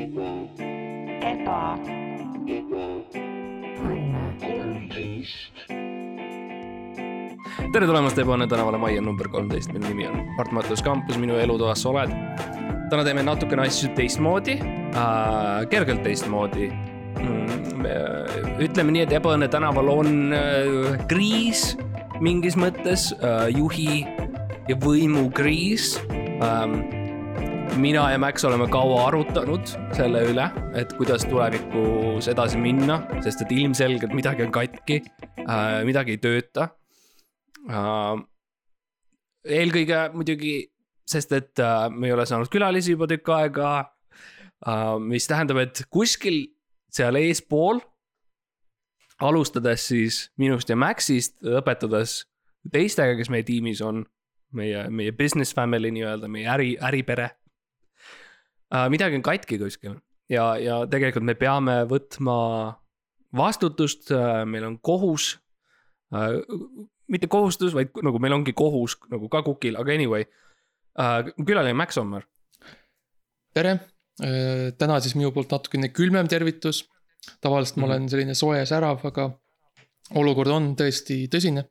eba, tere tulemast Ebaõnne tänavale, majja number kolmteist, minu nimi on Mart Matus Kampus, minu elutoas sa oled. täna teeme natukene asju teistmoodi äh,, kergelt teistmoodi mm,. ütleme nii, et Ebaõnne tänaval on äh, kriis mingis mõttes äh,, juhi ja võimu kriis ähm,. Mina ja Max oleme kaua arutanud selle üle, et kuidas tulevikus edasi minna, sest et ilmselgelt midagi on katki äh,, midagi ei tööta Uh, eelkõige muidugi, sest et uh, me ei ole saanud külalisi juba tükk aega uh,. mis tähendab, et kuskil seal eespool, alustades siis minust ja Maxist, lõpetades teistega, kes meie tiimis on, meie, meie business family nii-öelda, meie äri, äripere. Midagi on katki kuskil ja, ja tegelikult me peame võtma vastutust uh,, meil on kohus uh, mitte kohustus, vaid nagu meil ongi kohus nagu ka kukil, aga anyway külaline Max Sommer, tere, täna siis minu poolt natukene külmem tervitus. tavaliselt ma Mhm. olen selline soe ja särav, aga olukord on tõesti tõsine.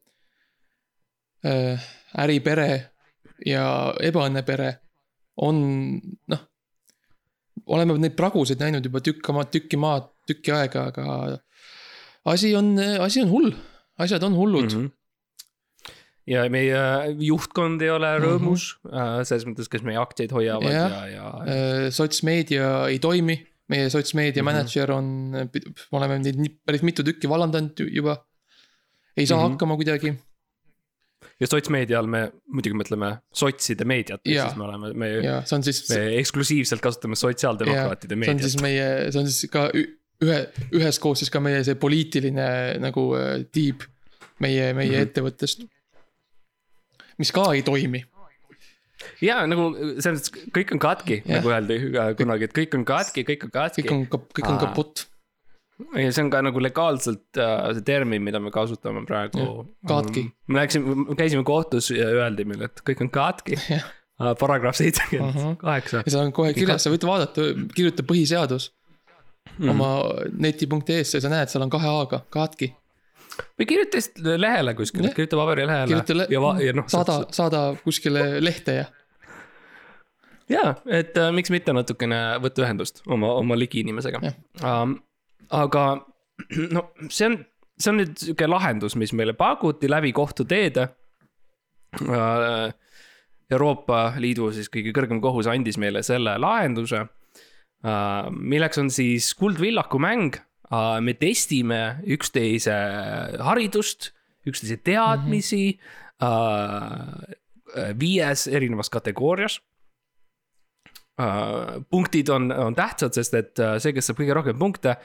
äripere ja ebaõnnepere on noh, oleme neid pragusid näinud juba tükk maad, tükki maad, tükki aega, aga asi on, asi on hull, asjad on hullud mm. mm. -hmm. ja meie juhtkond ei ole rõõmus mm, -hmm. selles mõttes, kes meie aktsiaid hoiavad ja, ja, ja -hmm. sotsmeedia ei toimi, meie sotsmeedia Mhm. mm -hmm. mänedžer on, me oleme neid päris mitu tükki vallandanud ju- juba. ei saa mm Mhm. -hmm. hakkama kuidagi, ja sotsmeedia all me muidugi mõtleme sotside meediat, siis me oleme, me, ja see on siis, me eksklusiivselt kasutame sotsiaaldemokraatide see on meediat siis. meie, see on siis ka ühe, üheskoos siis ka meie see poliitiline nagu äh, tiib meie, meie mm. -hmm. ettevõttest. mis ka ei toimi, ja nagu selles mõttes kõik on katki, nagu öeldi äh, kunagi, et kõik on katki, kõik on katki kõik on, kõik on kaputt, ja see on ka nagu legaalselt äh, see termin, mida me kasutame praegu katki.. me läksime, käisime kohtus ja öeldi meile, et kõik on katki Jah.. paragrahv seitsekümmend Ahah. kaheksa. ja seal on kohe kirjas, sa võid vaadata, kirjuta põhiseadus Mhm. mm. oma neti.ee-sse ja sa näed, seal on kahe A-ga, katki või kirjuta lihtsalt lehele kuskile kirjuta paberilehele kirjuta le- ja, ja noh. saada, saada kuskile lehte ja ja, et äh, miks mitte natukene võtta ühendust oma, oma ligiinimesega um,. Aga no see on, see on nüüd sihuke lahendus, mis meile pakuti läbi kohtuteede uh,. Euroopa Liidu siis kõige kõrgem kohus andis meile selle lahenduse uh,, milleks on siis Kuldvillaku mäng uh,. me testime üksteise haridust, üksteise teadmisi mm -hmm. viies erinevas kategoorias punktid on, on tähtsad, sest et see, kes saab kõige rohkem punkte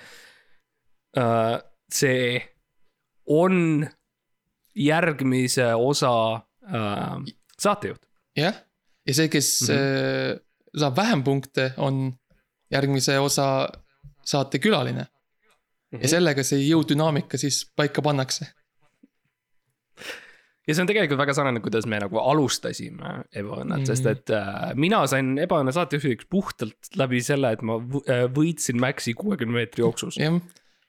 see on järgmise osa uh, saatejuht. jah, ja see, kes mm Mhm. -hmm. saab vähem punkte, on järgmise osa saate külaline. ja sellega see jõudünaamika siis paika pannakse. ja see on tegelikult väga sarnane, kuidas me nagu alustasime ebaõnnet mm, -hmm. sest Mhm. et äh, mina sain ebaõnne saatejuhiks puhtalt läbi selle, et ma võ- äh, võitsin Maxi kuuekümne meetri jooksus. jah,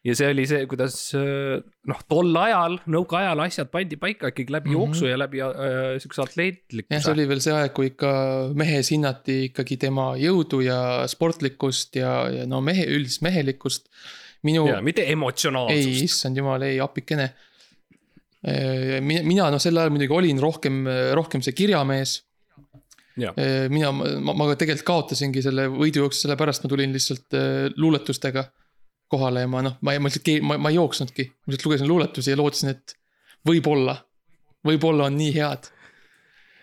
ja see oli see, kuidas äh, noh, tol ajal, nõukaajal asjad pandi paika ikkagi läbi mm. -hmm. jooksu ja läbi äh, siukse jah, see atleetlikkuse. oli veel see aeg, kui ikka mehes hinnati ikkagi tema jõudu ja sportlikkust ja, ja no mehe, üldist mehelikkust. minu, mitte ei, emotsionaalsust. issand jumal, ei appikene. mina, mina noh, sel ajal muidugi olin rohkem, rohkem see kirjamees ja, mina, ma, ma tegelikult kaotasingi selle võidujooksu, sellepärast ma tulin lihtsalt äh, luuletustega kohale ja ma noh, ma, ma lihtsalt, ma, ma ei jooksnudki, ma lihtsalt lugesin luuletusi ja lootsin, et võib-olla, võib-olla on nii head.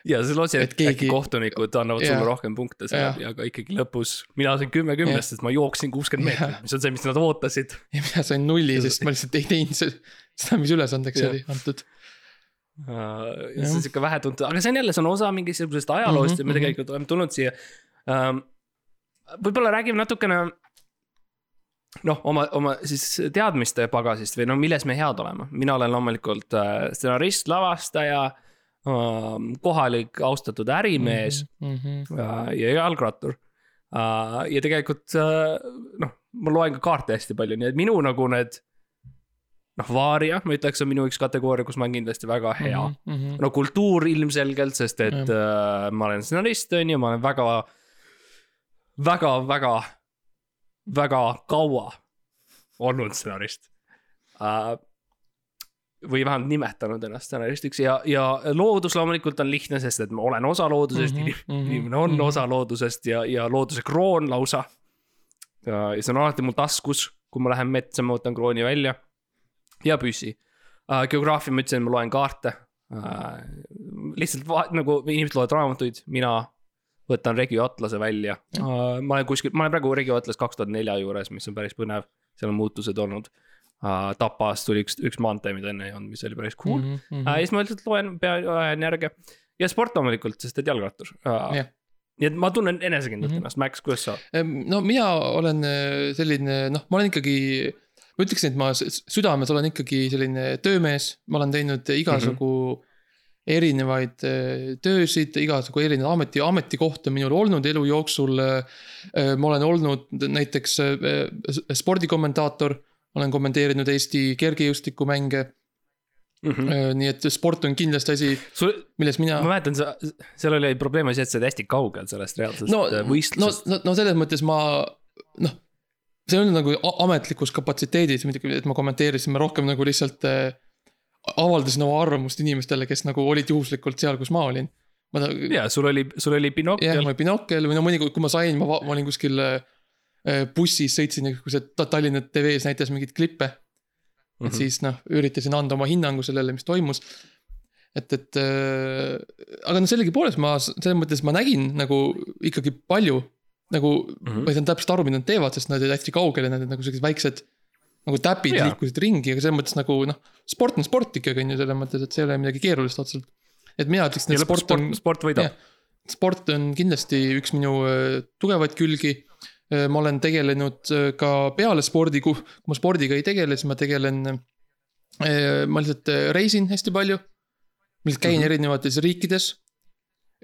ja sa lootsid, et et keegi- äkki kohtunikud annavad Jah. sulle rohkem punkte seal Jah. ja aga ikkagi lõpus mina sain kümme kümnest, sest ma jooksin kuuskümmend meetrit, mis on see, mis nad ootasid. ja mina sain nulli, sest ma lihtsalt ei teinud se- seda, mis ülesandeks Jah. oli antud. Uh, see on sihuke vähetuntud, aga see on jälle, see on osa mingisugusest ajaloost mm -hmm, ja me mhm. tegelikult oleme tulnud siia um,. võib-olla räägime natukene. noh, oma, oma siis teadmiste pagasist või no milles me head oleme, mina olen loomulikult uh, stsenarist, lavastaja uh,, kohalik austatud ärimees mm. -hmm. ja jalgrattur uh,. ja tegelikult uh, noh, ma loen ka kaarte hästi palju, nii et minu nagu need. noh, vaaria, ma ütleks, on minu üks kategooria, kus ma olen kindlasti väga hea mm. mm. -hmm. no kultuur ilmselgelt, sest et uh, ma olen stsenarist, on ju, ma olen väga, väga, väga, väga kaua olnud stsenarist uh,. või vähemalt nimetanud ennast stsenaristiks ja, ja loodus loomulikult on lihtne, sest et ma olen osa loodusest mm, -hmm, inimene on mm. -hmm. osa loodusest ja, ja looduse kroon lausa. ja see on alati mul taskus, kui ma lähen metsa, ma võtan krooni välja ja püssi uh,. geograafia, ma ütlesin, ma loen kaarte uh,. lihtsalt va- nagu inimesed loevad raamatuid, mina võtan Regio Atlase välja uh,. ma olen kuskil, ma olen praegu Regio Atlas kaks tuhat nelja juures, mis on päris põnev, seal on muutused olnud uh,. Tapas tuli üks, üks maantee, mida enne ei olnud, mis oli päris cool mm. Mhm, -hmm. ja siis ma lihtsalt loen, ajan järge ja sport loomulikult, sest et jalgrattur Jah.. nii et ma tunnen enesekindlalt mm Mhm. -hmm. ennast, Max, kuidas sa? no mina olen äh, selline, noh, ma olen ikkagi, ma ütleksin, et ma südames olen ikkagi selline töömees, ma olen teinud igasugu mm -hmm. Erinevaid äh, töösid, igasugu erinevaid ameti, ametikohti on minul olnud elu jooksul. ma olen olnud näiteks äh, spordikommentaator, olen kommenteerinud Eesti kergejõustikumänge, nii et sport on kindlasti asi, milles mina ma mäletan, sa, seal oli probleem oli see, et sa oled hästi kaugel sellest reaalsest no no,, no võistlusest, no, no selles mõttes ma noh, see on nagu ametlikus kapatsiteedis et ma kommenteerisin, ma rohkem nagu lihtsalt äh, avaldasin oma arvamust inimestele, kes nagu olid juhuslikult seal, kus ma olin. ma ta- ja sul oli, sul oli jah, binokkel ma olin binokkel või no mõnikord, kui ma sain, ma, ma olin kuskil äh, bussis sõitsin Ta- Tallinna TV-s näitas mingeid klippe mm. Mhm. -hmm. et siis noh, üritasin anda oma hinnangu sellele, mis toimus. et, et äh, aga no sellegipoolest ma selles mõttes ma nägin nagu ikkagi palju nagu mm. -hmm. ma ei saanud täpselt aru, mida nad teevad, sest nad olid hästi kaugel ja nad olid nagu sellised väiksed. Nagu täpid Jaa. liikusid ringi, aga selles mõttes nagu noh, sport on sport ikkagi on ju selles mõttes, et see ei ole midagi keerulist otseselt. et mina ütleksin, ja et lõpuks sport on sport, sport võidab sport on kindlasti üks minu äh, tugevaid külgi. ma olen tegelenud äh, ka peale spordi, kui ma spordiga ei tegele, siis ma tegelen. ma lihtsalt äh, reisin hästi palju. ma lihtsalt käin mm. -hmm. erinevates riikides.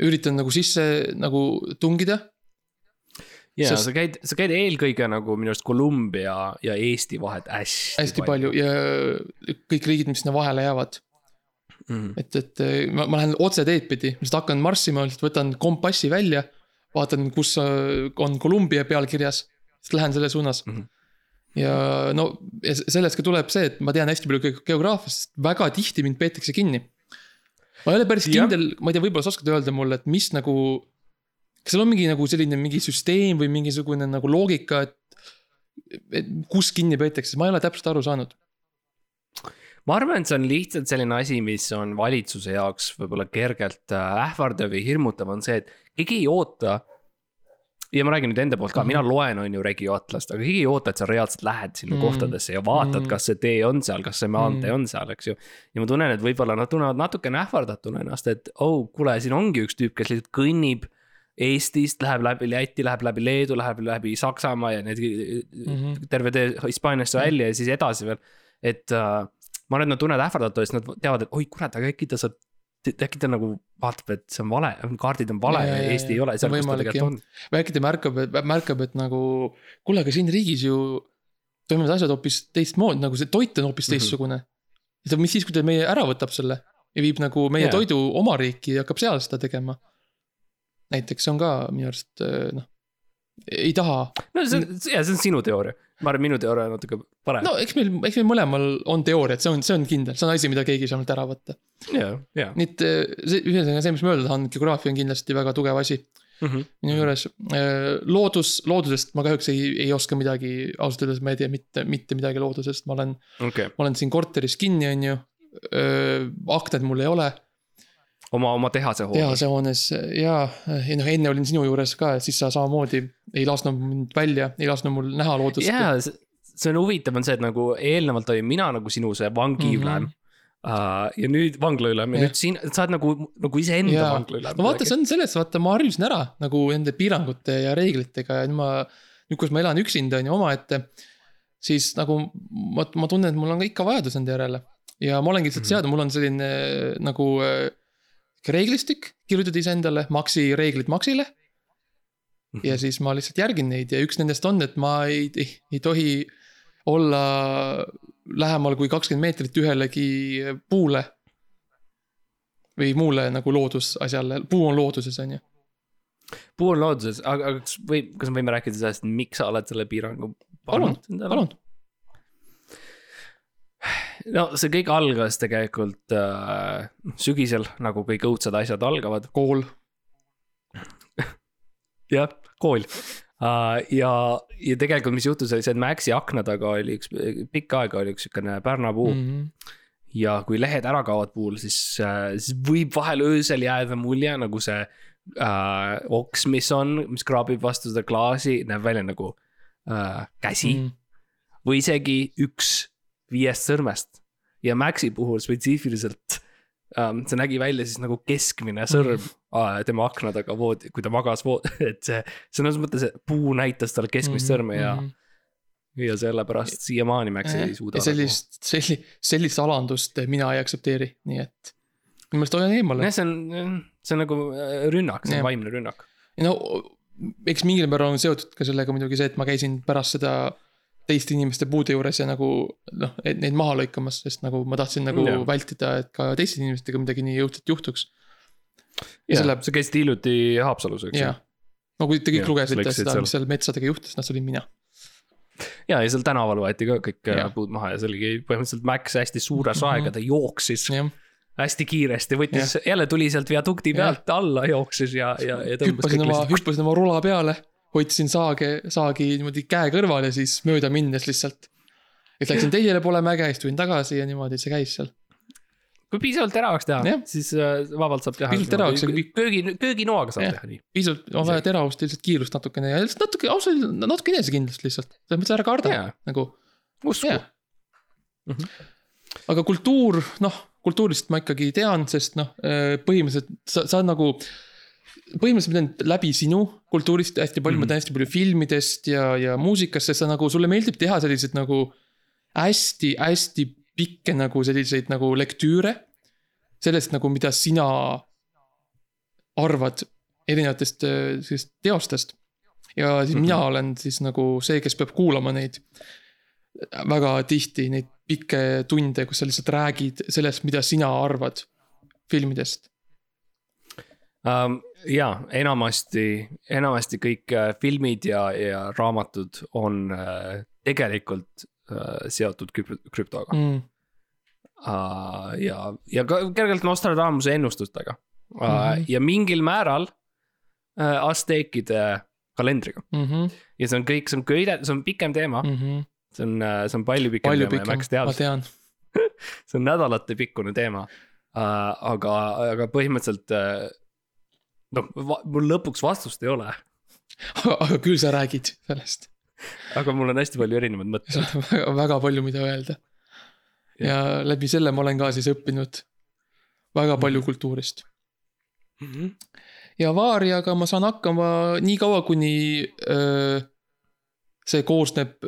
üritan nagu sisse nagu tungida. Ja sest- sa käid, sa käid eelkõige nagu minu arust Kolumbia ja Eesti vahet hästi. hästi palju ja kõik riigid, mis sinna vahele jäävad. mm.. et, et äh, ma, ma lähen otse teed pidi, ma lihtsalt hakkan marssima, lihtsalt võtan kompassi välja. vaatan, kus äh, on Kolumbia peal kirjas, siis lähen selles suunas mm. -hmm. ja no ja sellest ka tuleb see, et ma tean hästi palju ge- geograafiast, väga tihti mind peetakse kinni. ma ei ole päris Jah. kindel, ma ei tea, võib-olla sa oskad öelda mulle, et mis nagu. Kas seal on mingi nagu selline mingi süsteem või mingisugune nagu loogika, et. et kus kinni peetakse, ma ei ole täpselt aru saanud. ma arvan, et see on lihtsalt selline asi, mis on valitsuse jaoks võib-olla kergelt äh, ähvardav või hirmutav, on see, et keegi ei oota. ja ma räägin nüüd enda poolt ka, mina loen, on ju Regio Atlast, aga keegi ei oota, et sa reaalselt lähed sinna Mm. kohtadesse ja vaatad mm., kas see tee on seal, kas see maantee Mm. on seal, eks ju. ja ma tunnen, et võib-olla nad tunnevad natukene ähvardatuna ennast, et oh, kuule, siin ongi üks tüüp, kes lihtsalt kõnnib. Eestist läheb läbi Läti, läheb läbi Leedu, läheb läbi Saksamaa ja need mm Mhm. -hmm. terve tee Hispaaniasse välja ja siis edasi veel. et äh, ma arvan, et nad tunnevad ähvardatuna, sest nad teavad, et oi kurat, aga äkki ta saab, äkki ta nagu vaatab, et see on vale, kaardid on vale Ja, ja, ja, ja ja, Eesti ja. ei ole seal, kus ta tegelikult on. või äkki ta märkab, et märkab, et nagu kuule, aga siin riigis ju toimuvad asjad hoopis teistmoodi, nagu see toit on hoopis Mhm. teistsugune mm. -hmm. mis siis, kui ta meie ära võtab selle ja viib nagu meie yeah. toidu oma riiki ja hakkab seal seda tegema. Näiteks on ka minu arust äh, noh, ei taha. no see on, ja see on sinu teooria, ma arvan, minu teooria on natuke parem no eks meil, eks meil mõlemal on teooriad, see on, see on kindel, see on asi, mida keegi ei saa meilt ära võtta. ja, ja nii et äh, see, ühesõnaga see, mis ma öelda tahan, geograafia on kindlasti väga tugev asi mm. -hmm. minu juures. loodus, loodusest ma kahjuks ei, ei oska midagi, ausalt öeldes ma ei tea mitte, mitte midagi loodusest, ma olen, okay., ma olen siin korteris kinni, on ju. aknaid mul ei ole, oma, oma tehase hoones. tehase hoones ja, ja noh, enne olin sinu juures ka, siis sa samamoodi ei lasknud mind välja, ei lasknud mul näha loodust. ja see on huvitav, on see, et nagu eelnevalt olin mina nagu sinu see vangiülem mm. -hmm. Uh, ja nüüd vanglaülem ja Jah. nüüd siin, sa oled nagu, nagu iseenda Jaa. vanglaülem. no vaata, see on selles, vaata ma harjusin ära nagu nende piirangute ja reeglitega ja nüüd ma, nüüd kus ma elan üksinda on ju omaette. siis nagu ma, ma tunnen, et mul on ka ikka vajadus nende järele ja ma olengi lihtsalt Mhm. seadnud, mul on selline nagu äh, reeglistik kirjutatud iseendale, Maxi reeglid Maxile. ja siis ma lihtsalt järgin neid ja üks nendest on, et ma ei, ei, ei tohi olla lähemal kui kakskümmend meetrit ühelegi puule. või muule nagu loodusasjale, puu on looduses, on ju. puu on looduses, aga, aga kas või, kas me võime rääkida sellest, miks sa oled selle piirangu palun, palun. No see kõik algas tegelikult äh, sügisel, nagu kõik õudsad asjad algavad. kool. jah, kool uh,. ja, ja tegelikult, mis juhtus, oli see, et Maxi akna taga oli üks, pikka aega oli üks sihukene pärnapuu mm. -hmm ja kui lehed ära kaovad puul, siis äh,, siis võib vahel öösel jääda mulje nagu see äh, oks, mis on, mis kraabib vastu seda klaasi, näeb välja nagu äh, käsi mm. või isegi üks viiest sõrmest. ja Maxi puhul spetsiifiliselt ähm, see nägi välja siis nagu keskmine sõrm mm. äh, tema akna taga voodi, kui ta magas voodi, et see sõnas mõttes, puu näitas talle keskmist mm. sõrme ja mm ja sellepärast siiamaani Max ei suuda. sellist, selli-, sellist alandust mina ei aktsepteeri, nii et minu meelest hoian eemale. jah, see on, see on nagu äh, rünnak, see on vaimne rünnak. no eks mingil määral on seotud ka sellega muidugi see, et ma käisin pärast seda teiste inimeste puude juures ja nagu noh, et neid maha lõikamas, sest nagu ma tahtsin nagu ja. vältida, et ka teiste inimestega midagi nii õudset juhtuks. ja selle... sa käisid hiljuti Haapsalus, eks ju? no kui te kõik ja, lugesite seda, mis seal metsadega juhtus, noh, see olin mina ja, ja seal tänaval võeti ka kõik ja. puud maha ja see oligi põhimõtteliselt Max hästi suure saega, ta jooksis ja. hästi kiiresti, võttis, jälle tuli sealt viadukti pealt ja. alla, jooksis ja, ja, ja tõmbas. hüppasin oma, hüppasin oma rula peale, hoidsin saage, saagi niimoodi käe kõrval ja siis mööda minnes lihtsalt. et läksin teisele poole mäge, siis tulin tagasi ja niimoodi see käis seal kui piisavalt teravaks teha, siis äh, vabalt saab teha. piisavalt teravaks. köögi, kööginoaga saab ja. teha nii. piisavalt, on vaja teravust, lihtsalt kiirust natukene ja lihtsalt natuke, ausalt öeldes natuke enesekindlust lihtsalt. selles mõttes ära karda nagu. usku. Mm -hmm. aga kultuur, noh, kultuurist ma ikkagi tean, sest noh, äh, põhimõtteliselt sa, sa nagu põhimõtteliselt ma tean läbi sinu kultuurist hästi palju mm, -hmm. ma mhm. tean hästi palju filmidest ja, ja muusikast, sest sa nagu, sulle meeldib teha selliseid nagu hästi-hästi pikke nagu selliseid nagu lektüüre. sellest nagu, mida sina arvad erinevatest äh, sellist teostest. ja siis mm -hmm. mina olen siis nagu see, kes peab kuulama neid väga tihti, neid pikke tunde, kus sa lihtsalt räägid sellest, mida sina arvad filmidest um,. Ja enamasti, enamasti kõik äh, filmid ja, ja raamatud on äh, tegelikult Äh, seotud krüptoga mm.. Ja, ja ka kergelt Nostradamuse ennustustega mm. -hmm. ja mingil määral Azteekide kalendriga mm. -hmm. ja see on kõik, see on köide, see on pikem teema mm. -hmm. see on, see on palju pikem palju teema pikem, ja Max teab seda. see on nädalate pikkune teema aga, aga põhimõtteliselt noh, mul lõpuks vastust ei ole aga küll sa räägid sellest aga mul on hästi palju erinevaid mõtteid. väga, palju, mida öelda. ja läbi selle ma olen ka siis õppinud väga palju kultuurist mm. -hmm. ja vaariaga ma saan hakkama nii kaua, kuni öö, see koosneb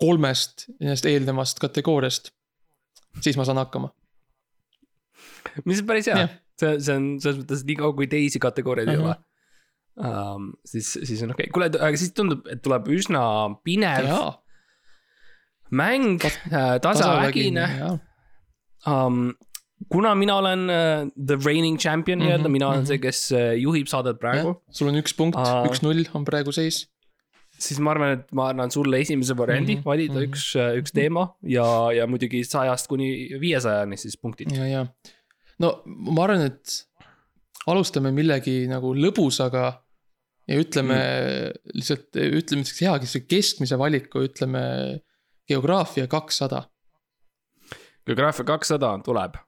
kolmest nendest eelnevast kategooriast. siis ma saan hakkama. Mis on päris hea, see, see on selles mõttes nii kaua, kui teisi kategooriaid uh -huh. ei ole um,. siis, siis on okei okay., kuule, aga siis tundub, et tuleb üsna pinev ja. mäng äh,, tasavägine um,. kuna mina olen uh, the reigning champion mm -hmm, nii-öelda, mina olen mm -hmm. see, kes uh, juhib saadet praegu. sul on üks punkt uh,, üks-null on praegu seis siis ma arvan, et ma annan sulle esimese variandi mm, -hmm, valida mm -hmm. üks, üks teema ja, ja muidugi sajast kuni viiesajani siis punktid. ja, ja no ma arvan, et alustame millegi nagu lõbusaga ja ütleme mm. lihtsalt, ütleme siukse hea keskmise valiku, ütleme geograafia kakssada. geograafia kakssada tuleb.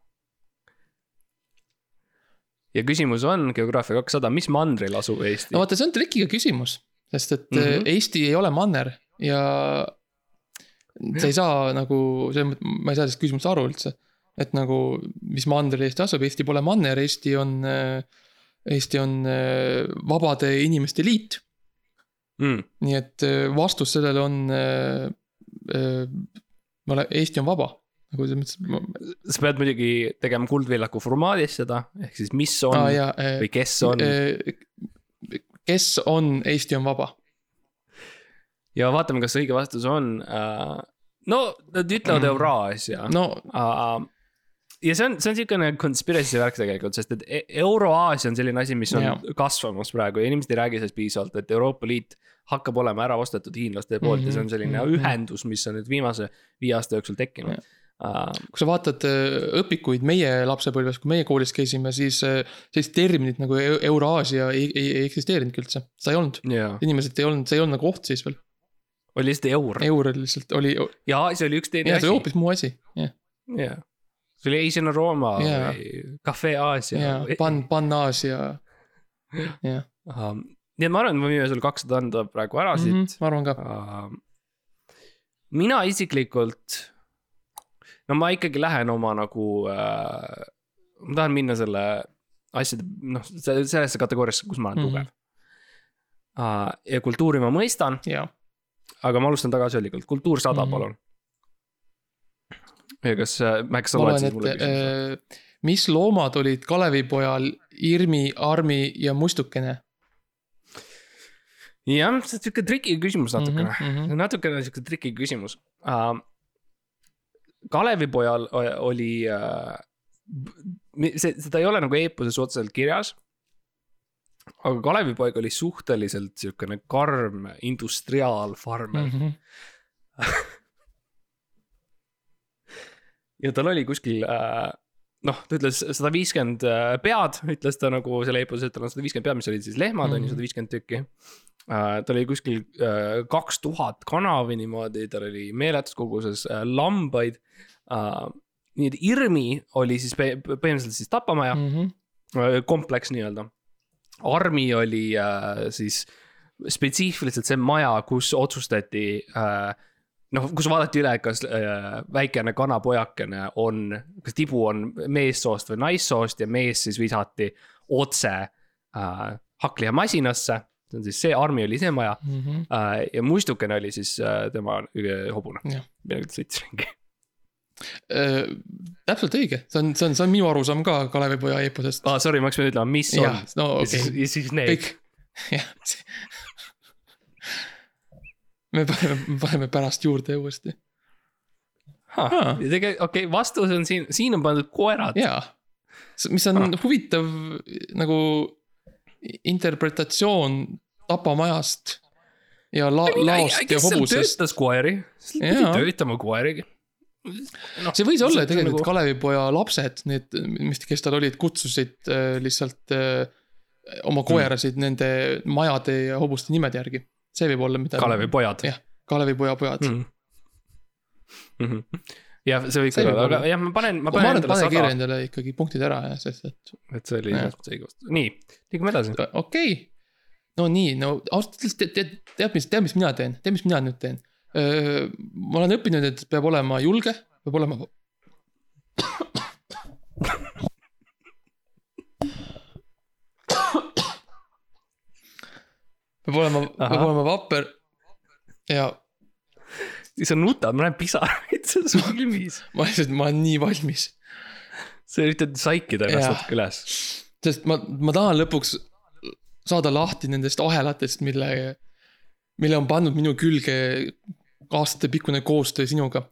ja küsimus on, geograafia kakssada, mis mandril asub Eesti? no vaata, see on trikiga küsimus, sest et mm -hmm. Eesti ei ole manner ja sa ei saa nagu, ma ei saa sellest küsimusest aru üldse. Et nagu, mis mandril Eesti asub, Eesti pole manner, Eesti on äh, Eesti on äh, vabade inimeste liit mm.. nii et äh, vastus sellele on äh, äh,, Eesti on vaba, nagu selles mõttes. sa pead muidugi tegema Kuldvillaku formaadis seda, ehk siis mis on ah, jah, või kes on. kes on Eesti on vaba? ja vaatame, kas õige vastus on uh,. no nad ütlevad Euraasia no uh, ja see on, see on siukene conspiracy värk tegelikult, sest et e- Euroaasia on selline asi, mis on Jah. kasvamas praegu ja inimesed ei räägi sellest piisavalt, et Euroopa Liit hakkab olema ära ostetud hiinlaste poolt ja see on selline Mhm, mhm. ühendus, mis on nüüd viimase viie aasta jooksul tekkinud kui sa vaatad äh, õpikuid meie lapsepõlves, kui meie koolis käisime, siis äh, sellist terminit nagu Eu- Euraasia ei, ei, ei eksisteerinudki üldse, seda ei olnud. jaa, inimesed ei olnud, see ei olnud nagu oht siis veel, oli lihtsalt eur eur lihtsalt oli, ja see oli üks teine ja see asi hoopis muu asi, jah. jah, see oli Asian Aroma Jaa. või Cafe Aasia ja või- pan-, Pan-Aasia, jah. nii et ma arvan, et me võime sulle kakssada anda praegu ära siit Mhm, ma arvan ka, uh,. mina isiklikult, no ma ikkagi lähen oma nagu uh,, ma tahan minna selle asjade, noh, sellesse kategooriasse, kus ma olen Mhm. tugev uh,. ja kultuuri ma mõistan, jaa. aga ma alustan tagasihoidlikult, kultuur sada mm, -hmm. palun. Ja kas uh,, Max, sa loed siis mulle küsimuse? äh, mis loomad olid Kalevipojal Irmi, Armi ja Mustukene jah, see on sihuke triki küsimus natukene mm. mm. -hmm. natukene sihuke triki küsimus uh,. Kalevipojal o- oli uh,, see, seda ei ole nagu eepuses otseselt kirjas. aga Kalevipoeg oli suhteliselt siukene karm industriaalfarmer. Mm -hmm. ja tal oli kuskil uh, noh, ta ütles sada viiskümmend pead, ütles ta nagu selle eepose, et tal on sada viiskümmend pead, mis olid siis lehmad on ju, sada viiskümmend tükki uh,. tal oli kuskil kaks uh, tuhat kana või niimoodi, tal oli meeletus koguses lambaid nii et Irmi oli siis põhimõtteliselt siis tapamaja Mm -hmm. kompleks nii-öelda. Armi oli siis spetsiifiliselt see maja, kus otsustati uh, noh, kus vaadati üle, kas äh, väikene kanapojakene on, kas tibu on meessoost või naissoost ja mees siis visati otse äh, hakklihamasinasse. see on siis see, Armi oli see maja Mm -hmm. äh, ja mustukene oli siis äh, tema äh, hobune millega ta sõitis ringi. Äh, täpselt õige, see on, see on, see on minu arusaam ka Kalevipoja eeposest. aa, sorry, ma pidanud ütlema, mis on jah, no ja okei siis, ja siis need. jah. Me paneme, me paneme pärast juurde uuesti, okei okay,, vastus on siin, siin on pandud koerad. jaa. mis on Ah. huvitav nagu interpretatsioon tapamajast ja la-, laost ja hobusest. töötas koeri, pidi töötama koerigi. noh, see võis olla tegelikult nagu- Kalevipoja lapsed, need, mis, kes tal olid, kutsusid äh, lihtsalt äh, oma koerasid nende majade ja hobuste nimede järgi. See võib olla, mida. Kalevi pojad jah, Kalevipoja pojad mm.. mm. -hmm. jah, see võiks olla, aga jah, ma panen, ma ma arvan, panen et pane endale sada, endale ikkagi punktid ära jah, sest et et see oli õige vastus, nii, liigume edasi. okei okay.. no nii, no ausalt öeldes tead, tead, tead, mis, tead, mis mina teen, tead, mis mina nüüd teen. ma olen õppinud, et peab olema julge, peab olema. peab olema, peab olema vapper ja sa nutad, ma näen pisaraid su silmis. ma lihtsalt, ma olen nii valmis. sa üritad saikida ennast natuke üles. sest ma, ma tahan lõpuks saada lahti nendest ahelatest, mille, mille on pannud minu külge aastatepikkune koostöö sinuga.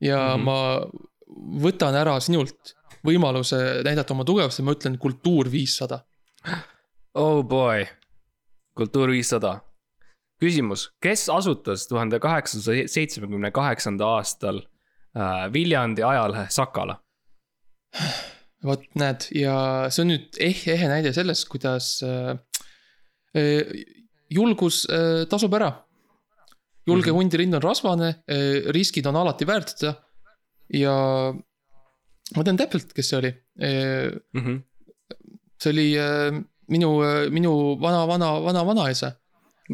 ja mm. -hmm. ma võtan ära sinult võimaluse näidata oma tugevust ja ma ütlen kultuur viissada. Oh boy, kultuur viissada. küsimus, kes asutas tuhande kaheksasaja seitsmekümne kaheksanda aastal äh, Viljandi ajalehe Sakala? vot näed, ja see on nüüd eh-, ehe näide sellest, kuidas äh, äh, julgus äh, tasub ära. julge Mhm. mm -hmm. hundirind on rasvane äh,, riskid on alati väärt seda. ja ma tean täpselt, kes see oli äh,. Mm -hmm. see oli äh, minu, minu vana, vana, vana, vanaisa.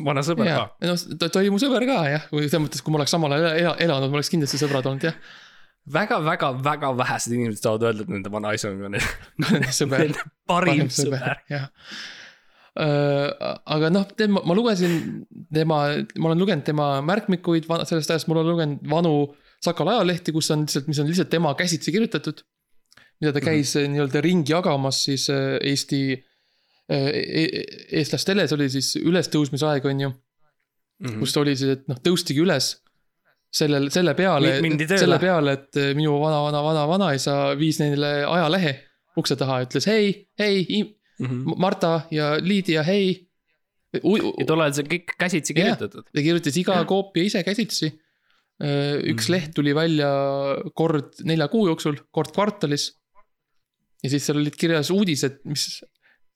vana sõber ka. noh, ta, ta oli mu sõber ka jah, või selles mõttes, kui ma oleks samal ajal ela- elanud, ma oleks kindlasti sõbrad olnud jah. väga, väga, väga vähesed inimesed saavad öelda, et nende vanaisa on nende sõber parim sõber. jah. aga noh, tema, ma lugesin tema, ma olen lugenud tema märkmikuid sellest ajast, ma olen lugenud vanu Sakala ajalehti, kus on lihtsalt, mis on lihtsalt tema käsitsi kirjutatud. mida ta käis mm -hmm. nii-öelda ringi jagamas siis äh, Eesti eestlastele, see oli siis ülestõusmisaeg, on ju, Mhm. kus oli siis, et noh, tõustigi üles. sellel, selle peale selle peale, et minu vana-vana-vana-vanaisa viis neile ajalehe ukse taha, ütles hei, hei, Mhm. Marta ja Lydia, hei. ja tol ajal see kõik käsitsi kirjutatud. ta kirjutas iga koopi ise käsitsi. üks Mhm. leht tuli välja kord nelja kuu jooksul, kord kvartalis. ja siis seal olid kirjas uudised, mis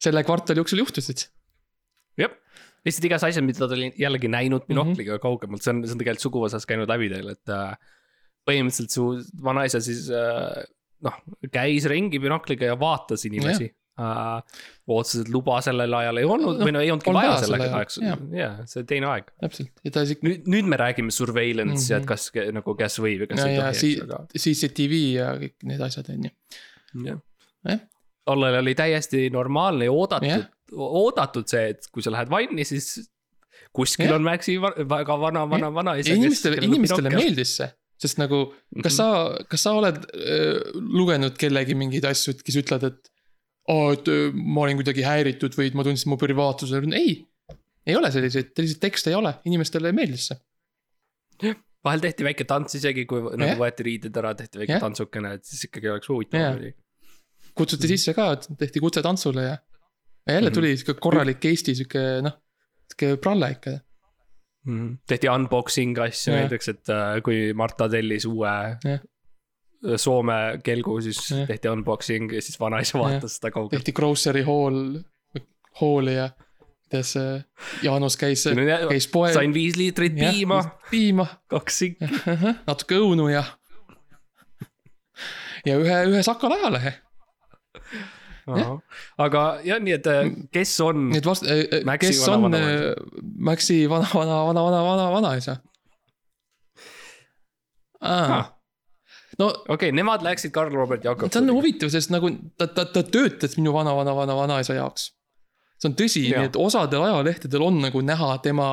selle kvartali jooksul juhtusid. jah, lihtsalt igas asjas, mida ta oli jällegi näinud Mhm. binokliga kaugemalt, see on, see on tegelikult suguvõsas käinud läbi teil, et äh, põhimõtteliselt su vanaisa siis äh, noh, käis ringi binokliga ja vaatas inimesi uh,. otseselt luba sellel ajal ei olnud Noh, või no ei olnudki vaja vaja selleks sel ajal, jaa, see teine aeg. täpselt ja ta isegi nüüd, nüüd me räägime surveillance ja et Mhm. kas nagu, kes võib ja kes ja, ei tohi. CCTV ja kõik need asjad on ju. jah Tollal oli täiesti normaalne ja oodatud Jah., oodatud see, et kui sa lähed vanni, siis kuskil Jah. on Maxi väga vana, vana, vanaisa. ja inimestele, inimestele meeldis see, sest nagu kas Mhm. sa, kas sa oled äh, lugenud kellegi mingeid asju, et kes ütlevad, et aa, et ma olin kuidagi häiritud või et ma tundsin mu privaatsuse, ei. ei ole selliseid, selliseid tekste ei ole, inimestele meeldis see. vahel tehti väike tants isegi, kui nagu Jah. võeti riided ära, tehti väike Jah. tantsukene, et siis ikkagi oleks huvitav oli. Kutsuti sisse ka, tehti kutse tantsule ja. ja jälle Mhm. tuli sihuke korralik Eesti sihuke noh, sihuke pralle ikka. tehti unboxing asju Jah. näiteks, et äh, kui Marta tellis uue Jah. Soome kelgu, siis Jah. tehti unboxing ja siis vanaisa vaatas seda kaugelt. tehti grocery haul, haul'i ja kuidas äh, Jaanus käis, käis poes. sain viis liitrit piima, piima, kaks sikki. natuke õunu ja. ja ühe, ühe Sakala ajalehe, aga jah, nii et äh, kes on nii et vast-, Maxi kes vana- on äh, Maxi vana, vana, vana, vana, vana, vanaisa Ah. no okei okay,, nemad läksid Karl Robert Jakob. see on huvitav, sest nagu ta, ta, ta töötas minu vana, vana, vana, vanaisa jaoks. see on tõsi, nii et osadel ajalehtedel on nagu näha tema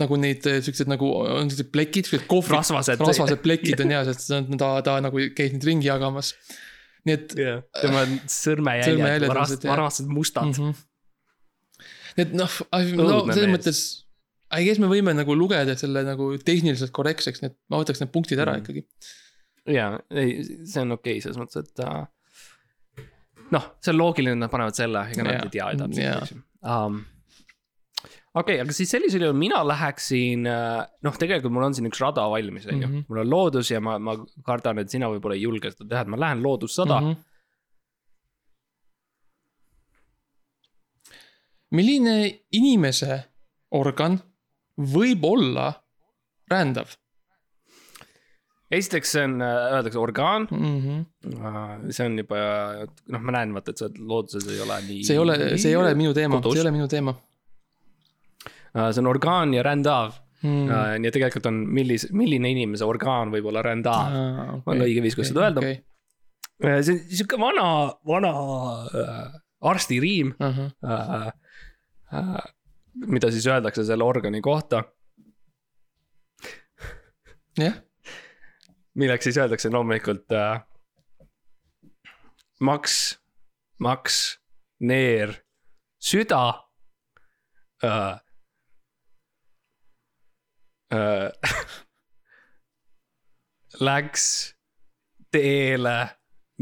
nagu neid siuksed nagu on siuksed plekid, siuksed kohvrid, rasvased. rasvased plekid on ja, sest see on ta, ta nagu käis neid ringi jagamas. Nii et jah, tema sõrmejäljed Sõrmejäljed, varast- varased mustad mm. -hmm. et noh, no Õudne selles mõttes. I guess me võime nagu lugeda selle nagu tehniliselt korrektseks, nii et ma võtaks need punktid ära Mm. ikkagi. jaa, ei, see on okei okay, selles mõttes, et äh, noh, see on loogiline, nad panevad selle, ega nad ei tea ju täpselt eks ju um,. Okei okay,, aga siis sellisel juhul mina läheksin, noh, tegelikult mul on siin üks rada valmis, on ju Mhm., mul on loodus ja ma, ma kardan, et sina võib-olla ei julge seda teha, et ma lähen loodussada mm. Mhm. milline inimese organ võib olla rändav esiteks see on, öeldakse orgaan mm? -hmm. see on juba, noh, ma näen, vaata, et sa oled looduses ei ole nii. see ei ole, see ei ole minu teema, see ei ole minu teema. See on orgaan ja rändav mm. uh,. nii et tegelikult on, millis-, milline inimese orgaan võib olla rändav Ah, on õige viis, kuidas seda öelda. okay.. uh,. see on sihuke vana, vana uh, arstiriim Uh -huh. uh,. Uh, mida siis öeldakse selle organi kohta, jah, milleks siis öeldakse loomulikult uh, maks, maks, neer, süda uh,. Uh, läks teele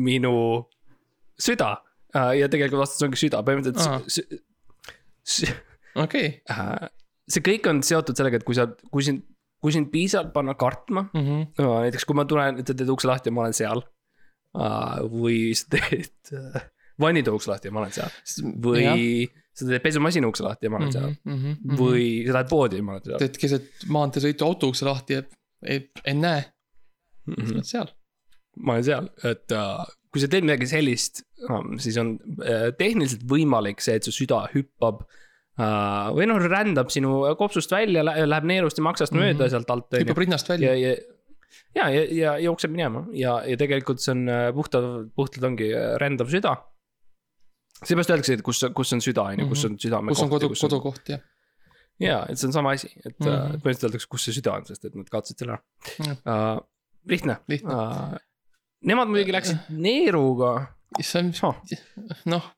minu süda uh, ja tegelikult vastus ongi süda, põhimõtteliselt okei. uh, see kõik on seotud sellega, et kui sa, kui sind, kui sind piisavalt panna kartma Mhm. no,. näiteks kui ma tulen, sa teed ukse lahti ja ma olen seal uh,. või sa teed uh, vannitoa ukse lahti ja ma olen seal. või sa teed pesumasina ukse lahti ja ma olen seal. või. või sa lähed poodi ja ma olen seal. teed keset maanteesõitu auto ukse lahti ja ei, ei näe, sa oled seal. ma olen seal, et uh, kui sa teed midagi sellist siis on uh, tehniliselt võimalik see, et su süda hüppab uh,. või noh, rändab sinu kopsust välja, läheb neerust ja maksast Mhm. mööda sealt alt. hüppab rinnast ja, välja. ja, ja, ja, ja jookseb minema ja, ja tegelikult see on puhtalt, puhtalt ongi rändav süda. Seepärast öeldakse, et kus, kus on süda, on ju, kus on südame kus on kodu, kodukoht ja. ja, et see on sama asi, et mm Mhm. -hmm. põhimõtteliselt öeldakse, kus see süda on, sest et nad kaotasid selle Jah. ära uh,. lihtne, Lihtne. Uh, Nemad muidugi läksid neeruga issand, oh., noh.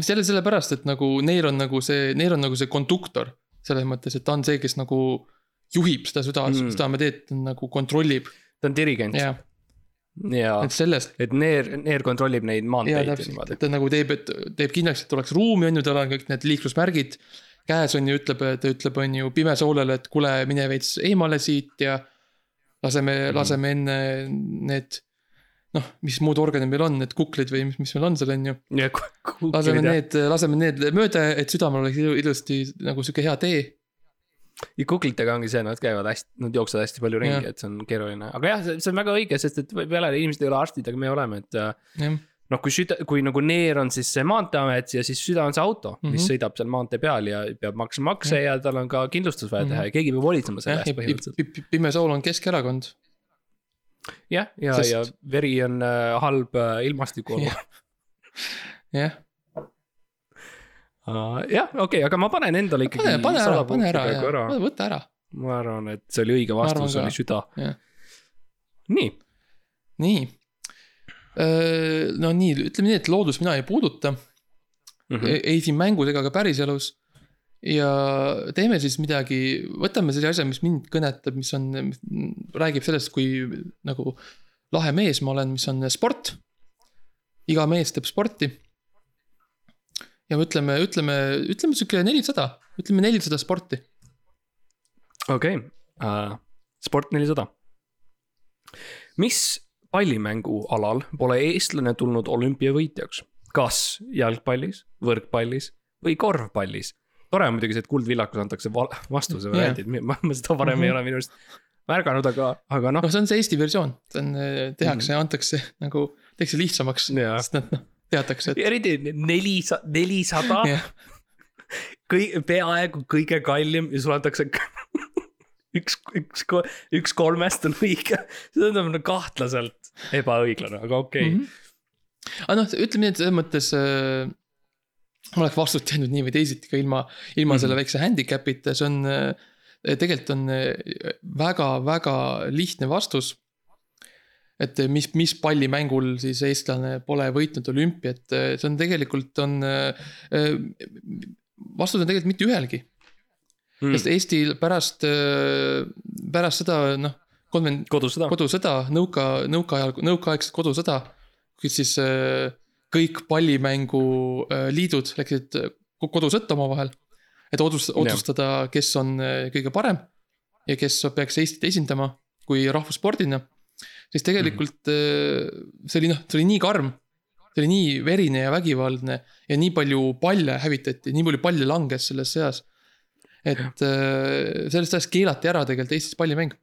selle, sellepärast, et nagu neil on nagu see, neil on nagu see konduktor. selles mõttes, et ta on see, kes nagu juhib seda süda mm., südameteed nagu kontrollib. ta on dirigent. jah ja et sellest. et neer, neer kontrollib neid maanteid niimoodi. ta nagu teeb, et teeb kindlaks, et oleks ruumi, on ju, tal on kõik need liiklusmärgid. käes on ju, ütleb, ta ütleb, on ju pimesoolele, et kuule, mine veits eemale siit ja. laseme mm, -hmm. laseme enne need. noh, mis muud organid meil on, need kuklid või mis, mis meil on seal, on ju. laseme need, laseme need mööda, et südamel oleks ilusti nagu sihuke hea tee ja kuklitega ongi see, nad käivad hästi, nad jooksevad hästi palju ringi, et see on keeruline, aga jah, see on väga õige, sest et peale inimesed ei ole arstid, aga me oleme, et. Äh, noh, kui süda, kui nagu neer on siis see maanteeamet ja siis süda on see auto mm, -hmm. mis mhm. sõidab seal maantee peal ja peab maksma makse -hmm. ja tal on ka kindlustus vaja mm -hmm. teha ja keegi peab hoolitsema selle eest põhimõtteliselt. pime sool on Keskerakond. jah, ja, ja, sest... ja veri on äh, halb äh, ilmastiku olu. jah. Jah, okei okay,, aga ma panen endale ikkagi. pane, pane ära, pane ära ja võta ära. ma arvan, et see oli õige vastus, oli süda. nii. nii. no nii, ütleme nii, et loodust mina ei puuduta mm. -hmm. ei siin mängus ega ka päriselus ja teeme siis midagi, võtame selle asja, mis mind kõnetab, mis on, räägib sellest, kui nagu lahe mees ma olen, mis on sport. iga mees teeb sporti ja ütleme, ütleme, ütleme sihuke nelisada, ütleme nelisada sporti. okei okay. uh,, sport nelisada. mis pallimängualal pole eestlane tulnud olümpiavõitjaks? kas jalgpallis, võrkpallis või korvpallis? tore on muidugi see, et Kuldvillakus antakse vastuse variandid yeah., ma, ma seda varem mm -hmm. ei mhm. ole minu arust märganud, aga, aga noh. noh, see on see Eesti versioon, see on, tehakse mm, -hmm. antakse nagu, tehakse lihtsamaks, sest nad noh teatakse, et. eriti nelisada, nelisada kõi-, peaaegu kõige kallim ja sulle antakse üks, üks, üks kolmest on õige. see tundub nagu kahtlaselt ebaõiglane, aga okei okay. mm. -hmm. aga noh, ütleme nii, et selles mõttes äh, oleks vastust teinud nii või teisiti ka ilma, ilma mm -hmm. selle väikse handicap'ita, see on äh,. tegelikult on väga-väga äh, lihtne vastus et mis, mis pallimängul siis eestlane pole võitnud olümpiat, see on tegelikult on, äh, vastus on tegelikult mitte ühelgi mm.. sest Eestil pärast, pärast seda noh, konvent-. kodusõda. kodusõda, nõuka, nõukaajal, nõukaaegset kodusõda, kus siis kõik pallimänguliidud läksid kodusõtta omavahel. et otsustada, otsustada, kes on kõige parem ja kes peaks Eestit esindama kui rahvusspordina siis tegelikult mm. see oli noh, see oli nii karm. see oli nii verine ja vägivaldne ja nii palju palle hävitati, nii palju palle langes selles sõjas. et äh, sellest ajast keelati ära tegelikult Eestis pallimäng.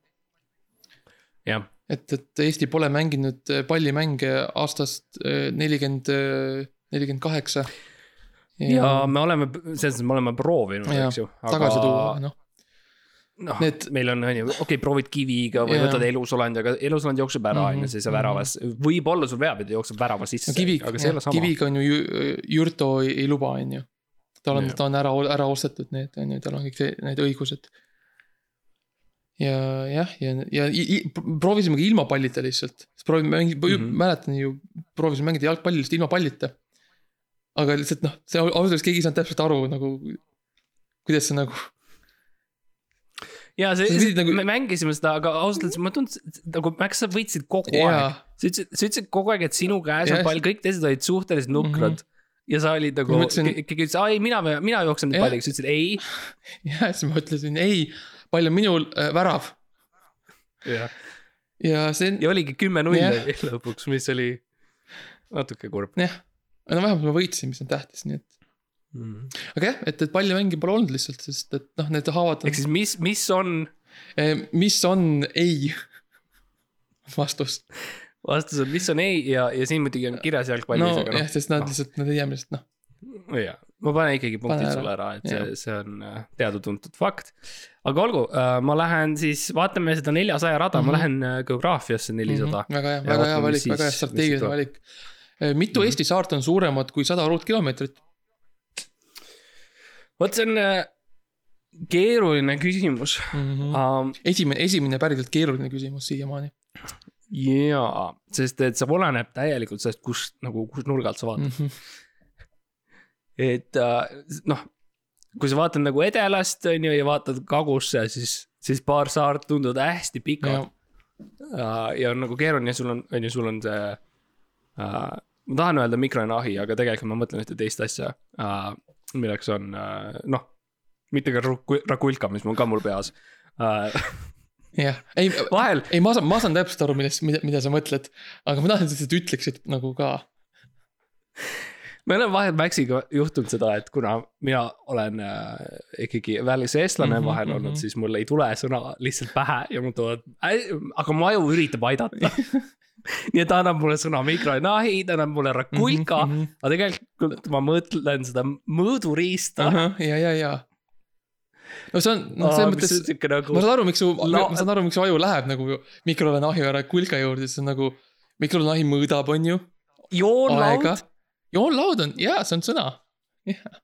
et, et Eesti pole mänginud pallimänge aastast nelikümmend, nelikümmend kaheksa. ja me oleme, selles mõttes me oleme proovinud, eks ju. tagasi tuua, noh noh Need..., meil on, on ju, okei okay,, proovid kiviga või yeah. võtad elusolend, aga elusolend jookseb ära, on ju, see, see mhm. väravas. võib-olla sul veab ja ta jookseb värava sisse no,. Kivi, kiviga on ju Jürto ei, ei luba, on ju. tal on, ta on ära, ära ostetud need, on ju, tal on kõik see, need õigused. ja jah, ja, ja, ja proovisime ka ilma pallita lihtsalt, sest proovime mängida mm, -hmm. mäletan ju, proovisime mängida jalgpalli lihtsalt ilma pallita. aga lihtsalt noh, see ausalt öeldes keegi ei saanud täpselt aru nagu, kuidas see nagu ja see, see, nagu... me mängisime seda, aga ausalt öeldes ma tundsin, nagu Max, sa võitsid kogu yeah. aeg. sa ütlesid, sa ütlesid kogu aeg, et sinu käes on pall, kõik teised olid suhteliselt nukrad mm. -hmm ja sa olid nagu, keegi ütles, ai, mina, mina jooksen nüüd palliga, sa ütlesid ei. ja siis ma ütlesin ei, pall on minul äh,, värav. ja, ja see. ja oligi kümme-null lõpuks, mis oli natuke kurb. jah, no vähemalt ma võitsin, mis on tähtis, nii et mm.. aga jah, et, et pallimänge pole olnud lihtsalt, sest et noh, need haavad on.... ehk siis mis, mis on? Eh, mis on ei vastus. vastus on, mis on ei ja, ja siin muidugi on kirjas jalgpallis no,. jah no,, sest nad no. lihtsalt, nad ei tea millest noh. jaa, ma panen ikkagi punktid sulle ära, et see, see on äh, teada-tuntud fakt. aga olgu, äh, ma lähen siis, vaatame seda neljasaja rada mm, -hmm. ma mhm. lähen äh, geograafiasse nelisada mm. -hmm. väga hea, väga hea valik, väga hea strateegiline valik. mitu mm -hmm. Eesti saart on suuremad kui sada ruutkilomeetrit? Vot see on äh, keeruline küsimus mm. -hmm. Um, esimene, esimene päriselt keeruline küsimus siiamaani. jaa, sest et see oleneb täielikult sellest, kust nagu, kust nurga alt sa vaatad mm. -hmm. et äh, noh, kui sa vaatad nagu edelast on ju ja vaatad kagusse, siis, siis paar saart tunduvad hästi pikad. ja, ja on nagu keeruline, sul on, on ju, sul on see uh,. ma tahan öelda mikronahi, aga tegelikult ma mõtlen ühte teist asja uh,, milleks on uh, noh, mitte ka rakulka, mis mul ka mul peas uh,. jah, ei, ei, ma saan, ma saan täpselt aru, millest, mida, mida sa mõtled. aga ma et sa ütleksid nagu ka. meil on vahel Maxiga juhtunud seda, et kuna mina olen äh, ikkagi väliseestlane mm -hmm, vahel olnud mm, -hmm. siis mul ei tule sõna lihtsalt pähe ja mul tulevad, aga mu aju üritab aidata. nii et ta annab mulle sõna mikronahi, ta annab mulle rakulka mm, Mhm, -hmm. aga tegelikult ma mõtlen seda mõõduriista. ja, ja, ja. no see on, noh, selles mõttes, nagu ma saan aru, miks su no,, ma saan aru, miks su aju läheb nagu mikrolaineahi ja kulka juurde, see on nagu. mikrolaineahi mõõdab, on ju, joonlaud.. joonlaud on, jaa, see on sõna.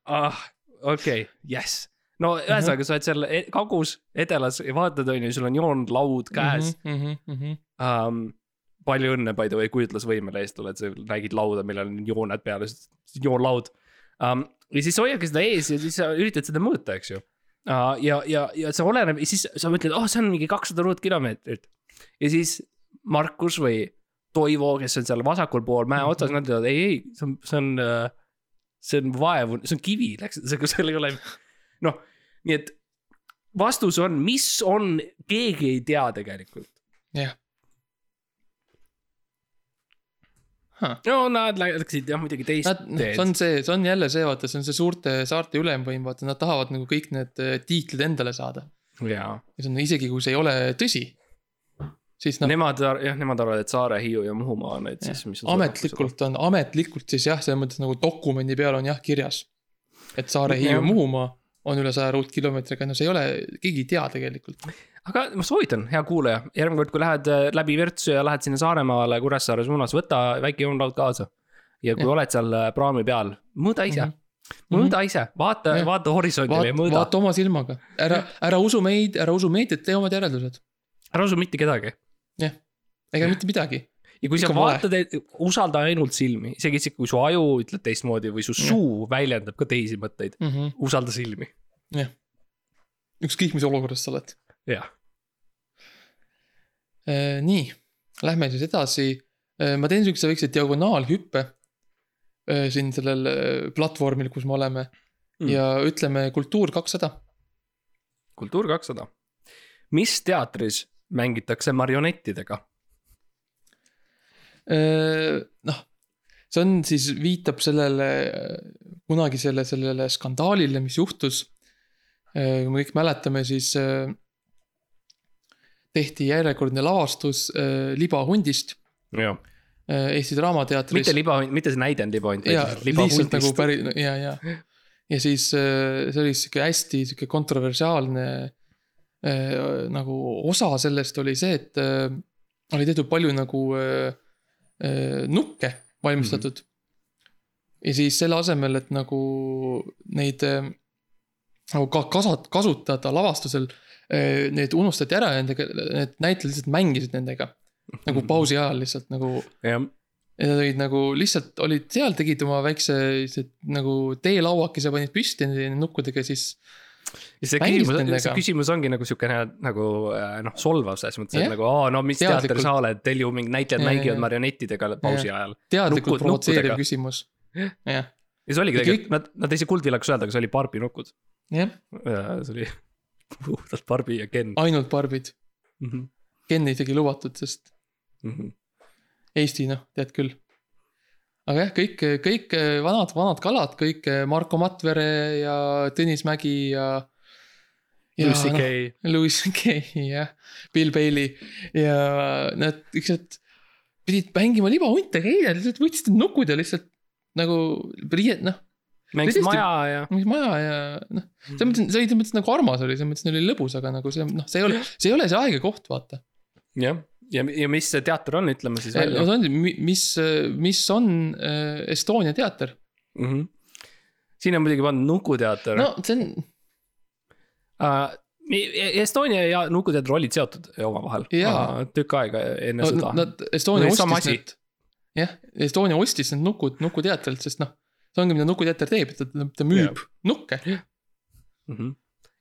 ah, okei okay,, jess. no Mhm. ühesõnaga, sa oled seal e- kagus, edelas ja vaatad, on ju, sul on joonlaud käes mm. mm. -hmm. um,. Palju õnne, by the way, kujutlusvõimele eest oled, sa nägid lauda, millel on jooned peal, joonlaud um,. ja siis sa hoiadki seda ees ja siis sa üritad seda mõõta, eks ju uh,. ja, ja, ja see oleneb ja siis sa mõtled, oh, see on mingi kakssada ruutkilomeetrit. ja siis Markus või Toivo, kes on seal vasakul pool mäe otsas, nad ütlevad ei, ei, see on, see on uh, see on vaevu, see on kivi, läks, seal ei ole, noh, nii et vastus on, mis on, keegi ei tea tegelikult. jah. No nad läksid jah muidugi teist Nad, noh, see teed. on see, see on jälle see, vaata, see on see suurte saarte ülemvõim, vaata, nad tahavad nagu kõik need äh, tiitlid endale saada. ja see on isegi, kui see ei ole tõsi. siis noh, nemad, jah, nemad arvavad, et Saare, Hiiu ja Muhumaa on need siis, mis ametlikult on, ametlikult siis jah, selles mõttes nagu dokumendi peal on jah kirjas. et Saare, Hiiu Muhumaa on üle saja ruutkilomeetri, aga no see ei ole, keegi ei tea tegelikult. Aga ma soovitan, hea kuulaja, järgmine kord, kui lähed äh, läbi Virtsu ja lähed sinna Saaremaale Kuressaare suunas, võta väike joonlaud kaasa. ja kui Jah. oled seal äh, praami peal, mõõda ise, Mhm. mõõda ise, vaata Jah., vaata horisondile ja mõõda. vaata oma silmaga, ära, ära usu meid, ära usu meediat, tee omad järeldused. ära usu mitte kedagi. ega mitte midagi. ja kui sa Ikka vale. vaatad, usalda ainult silmi, isegi isegi kui su aju ütleb teistmoodi või su suu väljendab ka teisi mõtteid, usalda silmi, ükskõik, mis olukorras sa oled. jah. nii, lähme siis edasi. ma teen siukse väikse diagonaalhüppe äh, siin sellel äh, platvormil, kus me oleme Mm. ja ütleme Kultuur kakssada. kultuur kakssada. mis teatris mängitakse marionettidega? noh, see on siis, viitab sellele kunagisele sellele skandaalile, mis juhtus. kui me kõik mäletame, siis äh, tehti järjekordne lavastus äh, Libahundist jah, äh, Eesti Draamateatris. mitte liba, mitte see näidend libahunt, ja lihtsalt nagu päris, ja, ja. ja siis äh, see oli sihuke hästi sihuke kontroversiaalne äh, nagu osa sellest oli see, et äh, oli tehtud palju nagu äh, äh, nukke valmistatud mm. -hmm. ja siis selle asemel, et nagu neid nagu ka kasat-, kasutada lavastusel need unustati ära ja nendega, need näitlejad lihtsalt mängisid nendega. nagu pausi ajal lihtsalt nagu jah, ja nad olid nagu lihtsalt olid seal, tegid oma väikse nagu teelauakese panid püsti nende nukkudega, siis. ja see küsimus, see küsimus ongi nagu siukene nagu äh, noh, solvav selles mõttes, et Jah. nagu aa, no mis teater sa oled, teil ju mingid näitlejad Ja, ja, mängivad ja. marionettidega pausi ajal. teadlikult Nukud- provotseeriv küsimus. jah, ja see oligi tegelikult, nad, nad ei saa kuldvillakas öelda, aga see oli Barbi nukud. jah, see oli puhtalt Barbi ja Ken ainult barbid. mm. -hmm. Ken isegi lubatud, sest Mm -hmm. Eesti noh, tead küll. aga jah, kõik, kõik vanad, vanad kalad, kõik Marko Matvere ja Tõnis Mägi ja. ja Lucy noh, Kay, Louis CK jah, Bill Bailey ja nad lihtsalt pidid mängima libahunte, eile lihtsalt võtsid nukud ja lihtsalt nagu riiet, noh, mängisid tõesti- maja ja. mingi maja ja noh, selles mõttes, see oli selles mõttes nagu armas oli, selles mõttes oli lõbus, aga nagu see noh, see ei ole, see ei ole see aeg ja koht, vaata. jah, ja, ja mis see teater on, ütleme siis välja see on, mis, mis on äh, Estonia teater, mm. -hmm. siin on muidugi pandud Nukuteater no see on, uh,. Estonia ja Nukuteater olid seotud omavahel uh, tükk aega enne no, seda. nad, Estonia No ostis need. jah, Estonia ostis need nukud Nukuteatrilt, sest noh, see ongi, mida nukuteater teeb, ta, ta müüb nukke. mm. -hmm.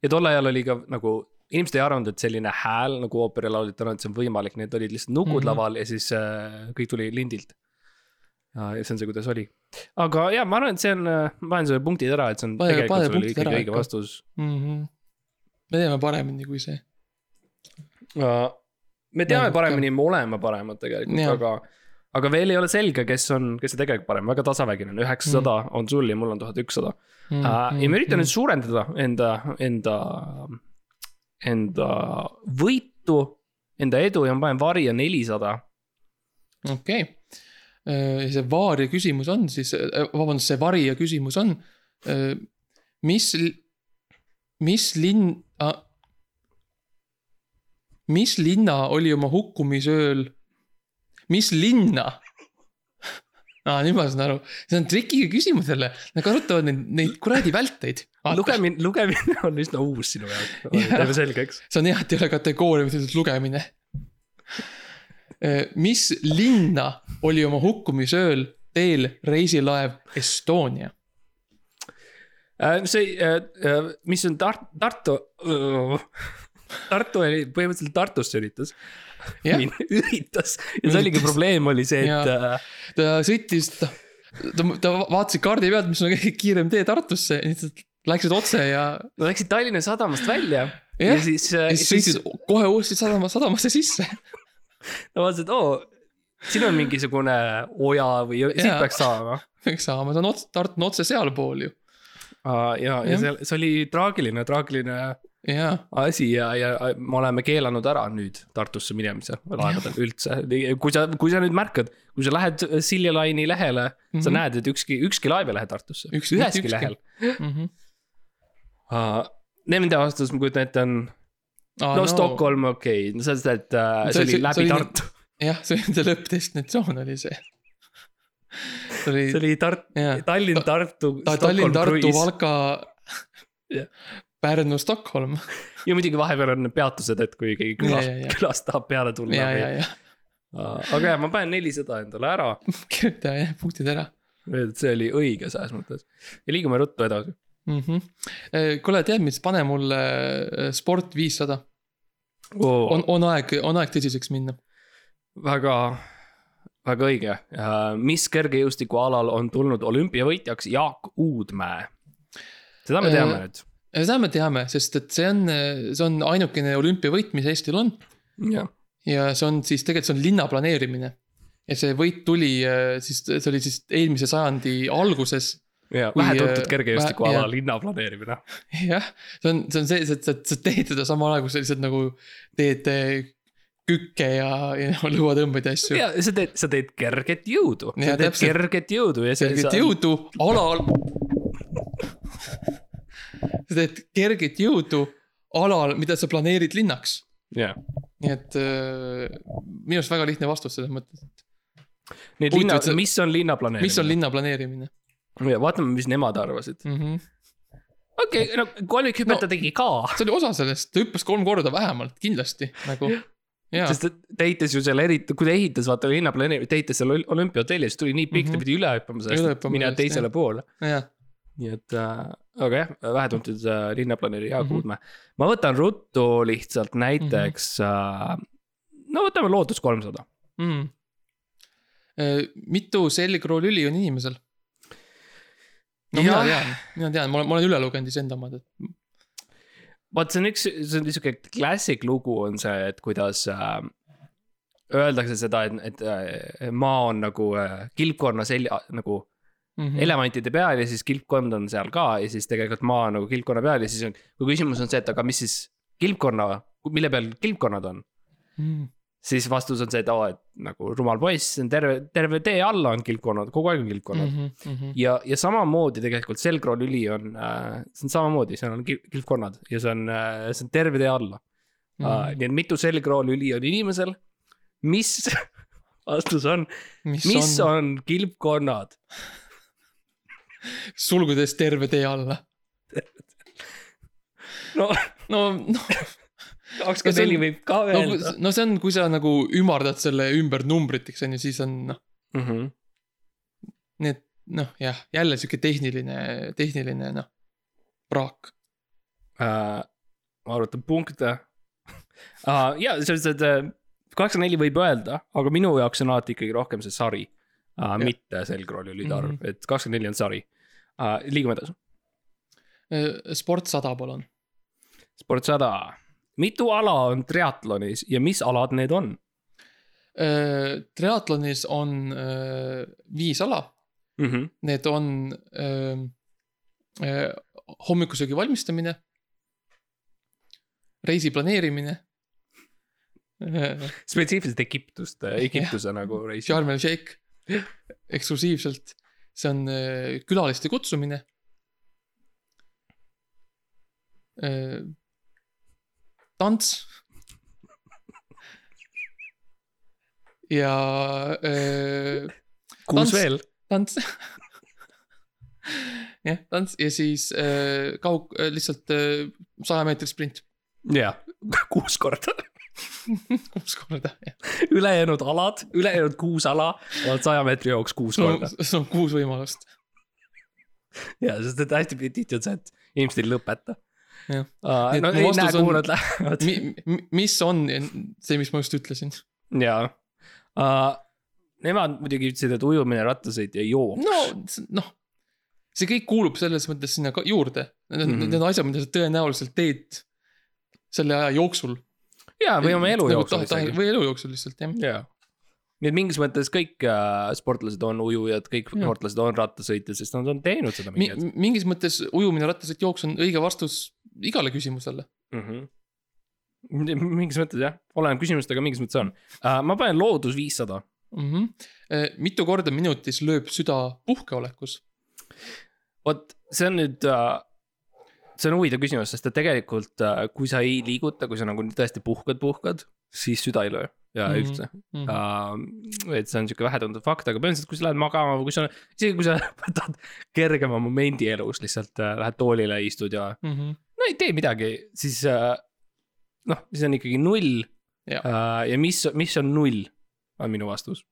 ja tol ajal oli ka nagu, inimesed ei arvanud, et selline hääl nagu ooperilauljal on, et see on võimalik, need olid lihtsalt nukud mm. -hmm. laval ja siis äh, kõik tuli lindilt. ja see on see, kuidas oli. aga ja ma arvan, et see on, ma panen selle punktid ära, et see on Pane- tegelikult sul oli ikkagi õige vastus. me teeme paremini kui see. me teame paremini, me oleme paremad tegelikult, aga, aga veel ei ole selge, kes on, kes on tegelikult parem, väga tasavägine on, üheksasada Mm. on sul ja mul on tuhat ükssada. ja ma üritan nüüd suurendada enda, enda, enda võitu, enda edu ja ma panen varja nelisada. okei, see vaaria küsimus on siis, vabandust, see varija küsimus on, mis, mis linn, mis linna oli oma hukkumisööl, mis linna? aa, nüüd ma saan aru, see on trikiga küsimus jälle, nad kasutavad neid, neid kuradi välteid. lugemine, lugemine on üsna uus sinu jaoks, Jah. teeme selgeks. see on hea, et ei ole kategooria, mis ütleb lugemine. mis linna oli oma hukkumisööl teel reisilaev Estonia? Äh, see, mis on Tar-, Tartu, Tartu oli, põhimõtteliselt Tartusse üritas, üritas ja see oligi probleem oli see, et äh, ta sõitis, ta, ta, ta vaatas kaardi pealt, mis on kõige kiirem tee Tartusse, lihtsalt läksid otse ja, nad läksid Tallinna sadamast välja ja, ja, siis, ja siis sõitsid kohe uuesti sadama, sadamasse sisse. ma vaatasin, et oo, siin on mingisugune oja või siit Jaa. peaks saama. peaks saama, see on ots-, Tartu on otse sealpool ju. ja, ja Jah. see, see oli traagiline, traagiline jaa, asi ja, ja me oleme keelanud ära nüüd Tartusse minemise laevadel üldse. kui sa, kui sa nüüd märkad, kui sa lähed Silja Line'i lehele mm, -hmm. sa Mhm. näed, et ükski, ükski laev ei lähe Tartusse. Ükski- üheski mitte ükski. lehel. Mhm. Nende vastus, ma kujutan ette, on Aa, no Stockholm, okei okay., no selles mõttes, et äh, See- see oli see- läbi see oli- Tartu, jah, see, see lõppdestinatsioon oli see. see oli see oli Tart-, jah, Tallinn, Tartu, Ta- Tallinn, Stockholm Tartu, kruiis. Valka Jah., Pärnu, Stockholm. ja muidugi vahepeal on peatused, et kui keegi külas külas tahab peale tulla. ja, ja, ja aga jah, ma panen nelisada endale ära, kirjuta jah punktid ära et see oli õige selles mõttes ja liigume ruttu edasi. mm. -hmm. kuule, tead mis, pane mulle äh, sport viissada, on, on aeg, on aeg tõsiseks minna. väga, väga õige. mis kergejõustikualal on tulnud olümpiavõitjaks Jaak Uudmäe? seda me Äh, teame nüüd. Seda me teame, sest et see on, see on ainukene olümpiavõit, mis Eestil on ja see on siis tegelikult see on linna planeerimine. ja see võit tuli äh, siis, see oli siis eelmise sajandi alguses ja vähetuntud äh, kergejõustikuala jah. linna planeerimine. jah, see on, see on see, et sa, sa teed seda samal ajal, kui sa lihtsalt nagu teed eh, kükke ja, ja lõuatõmbeid ja asju. ja sa teed, sa teed kerget jõudu, sa teed täpselt. kerget jõudu ja see. kerget jõudu alal. Sa teed kerget jõudu alal, mida sa planeerid linnaks. jah, nii et äh, minu arust väga lihtne vastus selles mõttes, nii et linna Huvitav,, et see- mis on linna planeerimine? mis on linna planeerimine ja vaatame, mis nemad arvasid. mm. -hmm. okei okay,, no kolmikhüpet ta No. tegi ka. see oli osa sellest, ta hüppas kolm korda vähemalt kindlasti nagu. jaa, sest ta ehitas ju selle eriti, kui ta ehitas, vaata linna planeerimine, ta ehitas seal ol- olümpiahotelli, siis tuli nii pikk mm, -hmm. Mhm. ta pidi üle hüppama sellest, et sellest, teisele poole. nii et äh,, aga jah, vähetuntud äh, linnaplaneeri Jaak Mhm. Uudmäe. ma võtan ruttu lihtsalt näiteks äh,, no võtame Loodus kolmsada. mm.. mitu selgroolüli on inimesel? no mina Jah. tean, mina tean, ma olen, ma olen üle lugenud iseenda omad, et vaat see on üks, see on niisugune klassik lugu on see, et kuidas äh, öeldakse seda, et, et äh, maa on nagu äh, kilpkonna selja nagu mm -hmm. elevantide peal ja siis kilpkond on seal ka ja siis tegelikult maa on nagu kilpkonna peal ja siis on, kui küsimus on see, et aga mis siis kilpkonna, mille peal kilpkonnad on, mm.. siis vastus on see, et oo, et nagu rumal poiss, terve, terve tee alla on kilpkonnad, kogu aeg on kilpkonnad mm. Mm -hmm. Mm -hmm. ja, ja samamoodi tegelikult Selgro lüli on äh,, see on samamoodi, seal on kil- kilpkonnad ja see on äh,, see on terve tee alla mm.. Uh, nii et mitu Selgro lüli on inimesel, mis, vastus on, mis, on, on kilpkonnad? Sulgudes terve tee alla. no no, noh, kakskümmend neli võib ka no, öelda no see on, kui sa nagu ümardad selle ümber numbriteks on ju, siis on noh, mm. -hmm. nii et noh jah, jälle sihuke tehniline, tehniline noh, praak. uh,. ma arvutan punkte uh,. ja selles mõttes, et kaheksakümmend neli võib öelda, aga minu jaoks on alati ikkagi rohkem see sari uh,, mitte selgroolide arv mm. -hmm. et kakskümmend neli on sari uh,. liigume edasi. sport sada, palun. sport sada, mitu ala on triatlonis ja mis alad need on triatlonis on öö, viis ala, mm? -hmm. need on öö, öö, hommikusöögi valmistamine, reisi planeerimine, spetsiifiliselt Egiptust, Egiptuse nagu reis. Sharm el Sheikh eksklusiivselt, see on öö, külaliste kutsumine. tants. ja öö, kuus tants- veel. tants. jah, tants ja siis äh, kaug, lihtsalt äh, saja meetri sprint, jah, kuus korda. kuus korda, jah. ülejäänud alad, ülejäänud kuus ala on saja meetri jooks kuus korda., sul on kuus võimalust. ja, sest et hästi tihti on see, et inimesed ei lõpeta. Jah. Uh, no ei näe, kuhu on- nad lähevad. Mi, mis on see, mis ma just ütlesin? jaa uh,. Nemad muidugi ütlesid, et ujumine, rattasõit ja jooks. no, noh, see kõik kuulub selles mõttes sinna juurde. Need on mm. -hmm. need asjad, mida sa tõenäoliselt teed selle aja jooksul. jaa, või oma elu jooksul isegi. või elu jooksul lihtsalt, jah. jaa. nii et mingis mõttes kõik uh, sportlased on ujujad, kõik Jaa. sportlased on rattasõitjad, sest nad on teinud seda Mi, mingi hetk mingis mõttes ujumine, rattasõit, jooks on õige vastus igale küsimusele. mm. -hmm. mingis mõttes jah, oleneb küsimust, aga mingis mõttes on uh,. ma panen loodus viissada. mm. -hmm. mitu korda minutis lööb süda puhkeolekus? vot see on nüüd uh,, see on huvitav küsimus, sest et tegelikult uh, kui sa ei liiguta, kui sa nagu tõesti puhkad, puhkad, siis süda ei löö ja mm. -hmm. üldse Mhm. uh,. et see on sihuke vähetuntud fakt, aga põhimõtteliselt, kui sa lähed magama või kui sa, isegi kui sa võtad kergema momendi elus, lihtsalt uh, lähed toolile, istud ja Mhm. no ei tee midagi, siis noh, siis on ikkagi null ja mis, mis on null, on minu vastus.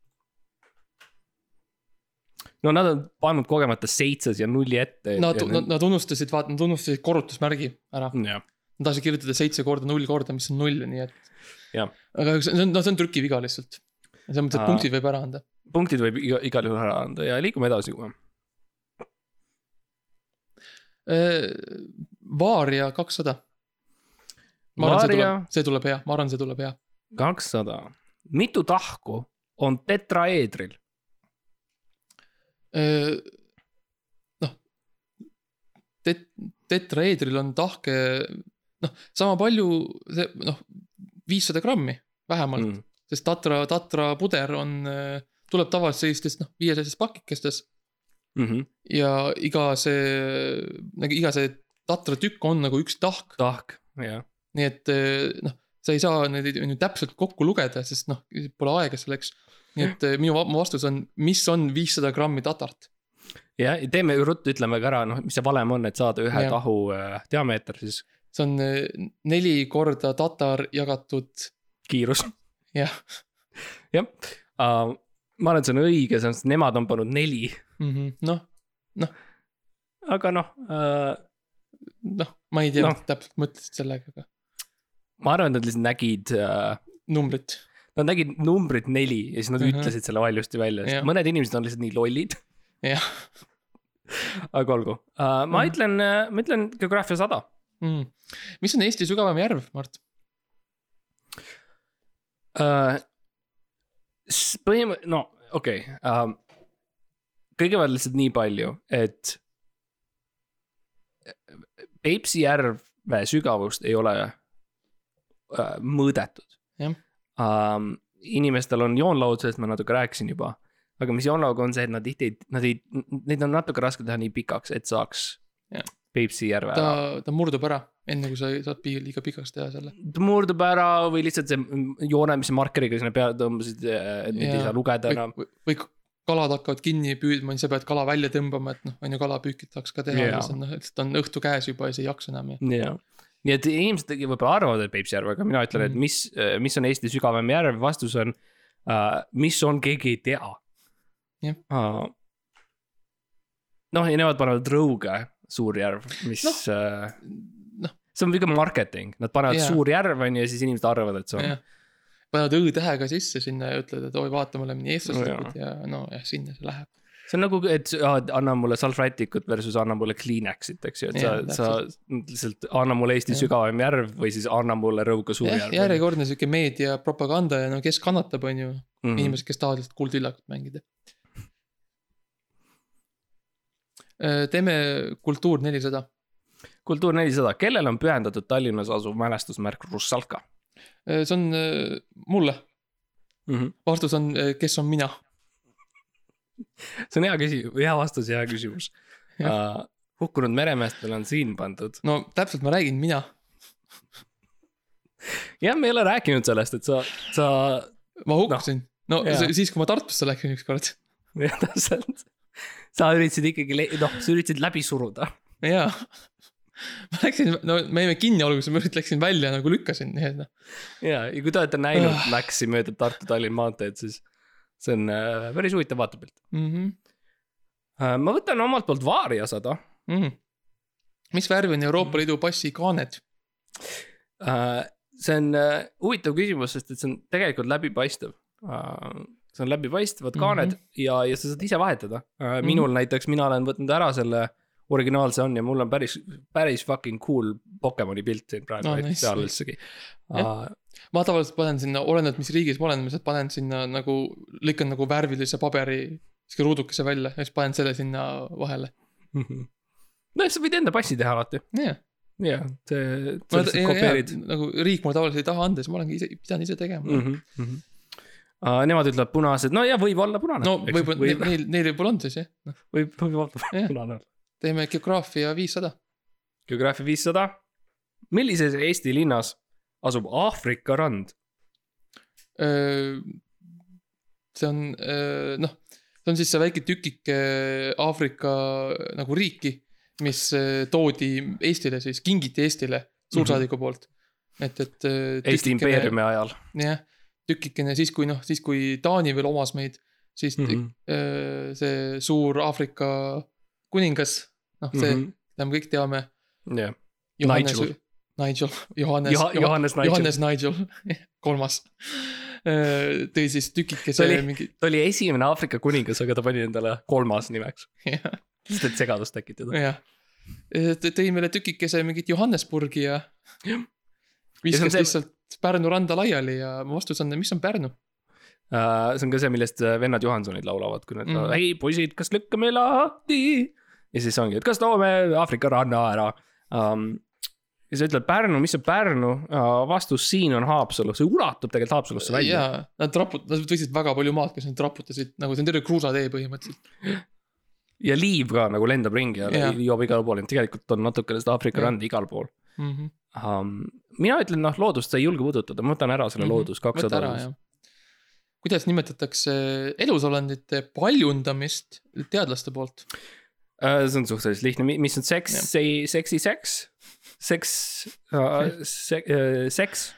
No nad on pannud kogemata seitses ja nulli ette. Nad, nad, nad unustasid, vaata, nad unustasid korrutusmärgi ära. Nad tahtsid kirjutada seitse korda null korda, mis on null, nii et. Aga see on, no see on trükiviga lihtsalt. selles mõttes, et punktid võib ära anda. punktid võib iga, igal juhul ära anda ja liigume edasi kohe. Vaaria kakssada. ma arvan, see tuleb, see tuleb hea, ma arvan, see tuleb hea. kakssada, mitu tahku on tetraeedril? noh, tet-, tetraeedril on tahke, noh, sama palju, see noh, viissada grammi vähemalt mm., sest tatra, tatra puder on, tuleb tavaliselt sellistest noh, viiesajasest pakikestes Mm -hmm. ja iga see, nagu iga see tatra tükk on nagu üks tahk, tahk, jah. nii et noh, sa ei saa neid ju täpselt kokku lugeda, sest noh, pole aega selleks. Nii et eh, minu vastus on, mis on viissada grammi tatart? ja teeme ruttu, ütleme ka ära, noh, mis see valem on, et saada ühe Jah. ja. tahu äh, diameeter siis see on eh, neli korda tatar jagatud kiirus. jah jah uh,, ma arvan, et see on õige, sest nemad on pannud neli, mm -hmm., noh, aga noh uh,, noh, ma ei tea Noh. no., täpselt mõtlesid sellega, aga ma arvan, et nad lihtsalt nägid uh, numbrit. Nad nägid numbrit neli ja siis nad Mhm. -huh. ütlesid selle valjusti välja, sest Jah. mõned inimesed on lihtsalt nii lollid, jah aga olgu uh,. ma Mhm. ütlen uh,, ma ütlen geograafia sada mm.. mis on Eesti sügavaim järv, Mart? uh,. põhimõ-, no okei okay, uh,. kõigepealt lihtsalt nii palju, et Peipsi järve sügavust ei ole uh, mõõdetud Jah. um,. inimestel on joonlaud, sellest ma natuke rääkisin juba, aga mis joonlauga on see, et nad tihti ei, nad ei, neid on natuke raske teha nii pikaks, et saaks Jah. Peipsi järve ta ära, ta murdub ära, enne kui sa saad pi- liiga pikaks teha selle. ta murdub ära või lihtsalt see joone, mis sa markeriga sinna peale tõmbasid, et neid ei Jaa. saa lugeda või enam., või kalad hakkavad kinni püüdma, sa pead kala välja tõmbama, et noh, on ju kalapüüki tahaks ka teha yeah., noh, et on õhtu käes juba ja sa ei jaksa enam ja. jah, nii et inimesed võib-olla arvavad, et Peipsi järv, aga mina ütlen, et Mhm. mis, mis on Eesti sügavaim järv, vastus on uh,, mis on, keegi ei tea Jah. uh,. noh, ja nemad panevad Rõuge Suurjärv, mis Noh. äh, noh. see on pigem marketing, nad panevad yeah. Suurjärv on ju ja siis inimesed arvavad, et see on jah. panevad õ-tähega sisse sinna ja ütlevad, et oi, vaata, me oleme nii eestlaslikud ja nojah, sinna see läheb. See on nagu, et aa, anna mulle salvrätikut versus anna mulle Kleenexit, eks ju, et sa sa lihtsalt anna mulle Eesti Jah. sügavaim järv või siis anna mulle Rõuga jah, Suurjärv. järjekordne sihuke meediapropaganda ja no kes kannatab, on ju, mm. inimesed, kes tahavad lihtsalt kuldvillakut mängida. teeme Kultuur nelisada. kultuur nelisada, kellele on pühendatud Tallinnas asuv mälestusmärk Russalka see on äh, mulle, mm? -hmm. vastus on, kes on mina. See on hea küsimus, hea vastus ja hea küsimus uh,. hukkunud meremeestel on siin pandud. no täpselt, ma räägin mina. jah, me ei ole rääkinud sellest, et sa, sa, ma hukkusin, no, no jaa. see- siis, kui ma Tartusse läksin ükskord. jah täpselt. sa üritasid ikkagi, noh, sa üritasid läbi suruda. jaa. ma läksin, no me jäime kinni alguses, ma läksin välja nagu lükkasin, nii et noh. ja, ja kui te olete näinud Ah. Maxi mööda Tartu-Tallinna maanteed, siis see on äh, päris huvitav vaatepilt Mhm, uh,. ma võtan omalt poolt Varia sada mhm. mis värvi on Euroopa Liidu passi kaaned? uh,. see on huvitav küsimus, sest et see on tegelikult läbipaistev see on läbipaistvad kaaned mm. -hmm. ja, ja sa saad ise vahetada minul mm -hmm. näiteks, mina olen võtnud ära selle originaalse on ja mul on päris, päris fucking cool Pokemoni pilt siin praegu No, no, nice, peal nice. üldsegi Jah. uh,. ma tavaliselt panen sinna, olenevalt mis riigis ma olen, ma lihtsalt panen sinna nagu, lõikan nagu värvilise paberi, sihuke ruudukese välja ja siis panen selle sinna vahele. no sa võid enda passi teha alati, jah, jah, see, sa lihtsalt kopeerid nagu riik mulle tavaliselt ei taha anda, siis ma olengi ise, pidanud ise tegema mm. mm. -hmm. Uh, nemad ütlevad punased, no ja võib olla punane. no võib-olla neil, neil, võib-olla on siis jah, noh, võib, võib olla Jah. punane. Teeme geograafia viissada. geograafia viissada. millises Eesti linnas asub Aafrika rand? see on noh, see on siis see väike tükike Aafrika nagu riiki, mis öö, toodi Eestile siis, kingiti Eestile suursaadiku poolt. et, et. Eesti impeeriumi ajal jah, tükikene siis, kui noh, siis kui Taani veel omas meid, siis mm mm. -hmm. see suur Aafrika kuningas, noh, see mm, -hmm. -hmm. mida me kõik teame. jah, Johannes Nigel., Nigel, Johannes Johannes, Johannes Nigel, Johannes Nigel, kolmas. tõi siis tükikese mingi, ta oli esimene Aafrika kuningas, aga ta pani endale kolmas nimeks, jah, sest et segadust tekitada. jah. tõi meile tükikese mingit Johannesburgi ja Jah. viskas see- lihtsalt Pärnu randa laiali ja mu vastus on, mis on Pärnu? Uh, see on ka see, millest äh, vennad Johansonid laulavad, kui nad mm., ei poisid, kas lükkame lahti. Ja siis ongi, et kas toome Aafrika ranna ära um,. ja sa ütled Pärnu, mis on Pärnu uh,, vastus siin on Haapsalu, see ulatub tegelikult Haapsalusse välja. jaa, nad raput-, nad võtsid väga palju maad, kes nad raputasid, nagu see on terve kruusatee põhimõtteliselt. ja liiv ka nagu lendab ringi ja joob igale poole, tegelikult on natukene seda Aafrika randa igal pool Mm -hmm. um,. mina ütlen, noh, loodust sa ei julge puudutada, ma võtan ära selle mm -hmm. loodus kakssada kuidas nimetatakse elusolendite paljundamist teadlaste poolt? See on suhteliselt lihtne, mis on seks seksi seks, seks se- seks.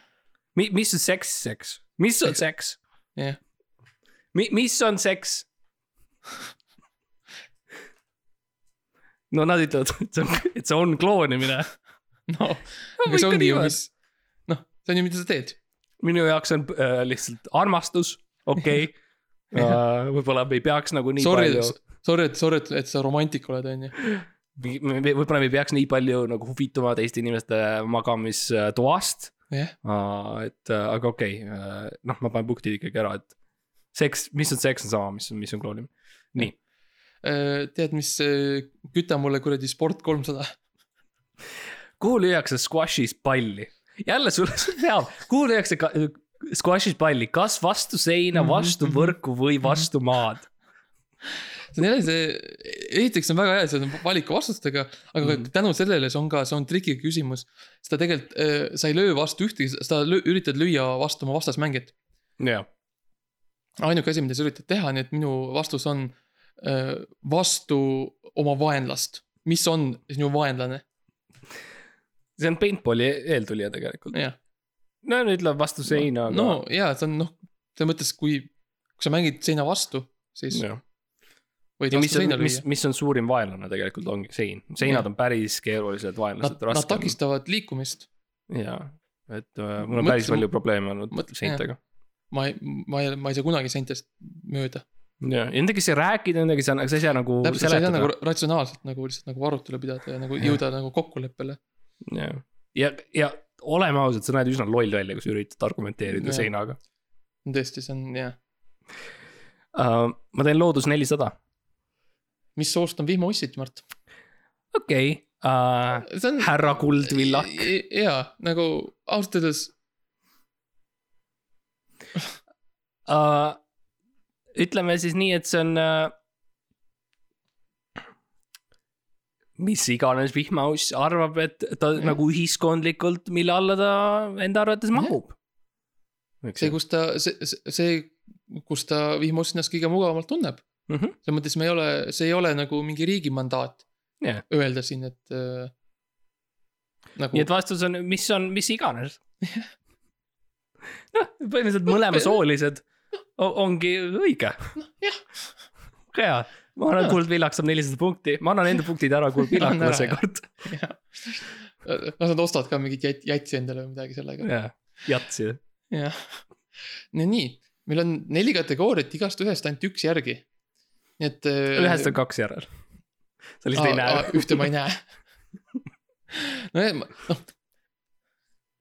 Mi-, mis on seks, seks, mis on seks? jah, Mi-, mis on seks? no nad ütlevad, et see on, et see on kloonimine. no aga see ongi ju, mis, noh, see on ju, mida sa teed. minu jaoks on äh, lihtsalt armastus, okei okay. uh,. võib-olla me ei peaks nagu nii Sorry palju,, sorry, et, sorry, et, et sa romantik oled, on ju. võib-olla me ei peaks nii palju nagu huvituma teiste inimeste magamistoast uh,. et uh, aga okei okay. uh,, noh, ma panen punktid ikkagi ära, et seks, mis on seks, on sama, mis on, mis on kloonimine. nii, Äh, tead, mis äh, küta mulle kuradi sport kolmsada. kuhu lüüakse squash'is palli? jälle sul peab, kuhu lüüakse squash'is palli, kas vastu seina, vastu võrku või vastu maad? See on jälle see, esiteks on väga hea, see on valikuvastustega, aga Mhm. mm. tänu sellele see on ka, see on trikiga küsimus. seda tegelikult äh,, sa ei löö vastu ühtegi, sa löö, üritad lüüa vastu oma vastasmängijat. jah, ainuke asi, mida sa üritad teha, nii et minu vastus on äh, vastu oma vaenlast. mis on sinu vaenlane? see on paintball'i eeltulija tegelikult. jah. no nüüd läheb vastu seina, aga no jaa, see on noh, selles mõttes, kui, kui sa mängid seina vastu, siis jah. Võid ja mis vastu on seina, mis lüüa., mis on suurim vaenlane tegelikult ongi sein, seinad Jah. on päris keerulised vaenlased Nad, nad. takistavad liikumist. jaa, et äh, mul on Mõtle- päris palju probleeme olnud seintega. ma ei, ma ei, ma ei saa kunagi seintest mööda. ja, ja nendega ei saa rääkida, nendega ei saa, sa ei saa nagu täpselt, sa ei saa nagu ratsionaalselt nagu lihtsalt nagu arutelu pidada ja nagu Jah. jõuda nagu kokkuleppele. ja, ja, ja oleme ausad, sa näed üsna loll välja, kui sa üritad argumenteerida Jah. seinaga tõesti, see on jah. uh,. ma teen loodus nelisada, mis soost on vihmaussid, Mart? okei okay. uh,. see on. härra Kuldvillak. jaa, nagu ausalt öeldes uh,. ütleme siis nii, et see on uh,. mis iganes vihmauss arvab, et ta Jah. nagu ühiskondlikult, mille alla ta enda arvates mahub. see, kus ta, see, see, kus ta vihmauss ennast kõige mugavamalt tunneb. mm. -hmm. selles mõttes me ei ole, see ei ole nagu mingi riigi mandaat Jah. öelda siin, et äh,. nagu nii et vastus on, mis on, mis iganes. noh, põhimõtteliselt mõlemasoolised ongi õige. jah, hea, ma annan Jaa. Kuldvillak saab nelisada punkti, ma annan enda punktid ära Kuldvillakule seekord. las nad ostavad ka mingit jät-, jätsi endale või midagi sellega. jah, jatsi. jah, no nii, meil on neli kategooriat, igast ühest ainult üks järgi. Nii et. ühest on kaks järel. sa lihtsalt ei näe. ühte ma ei näe. nojah, noh.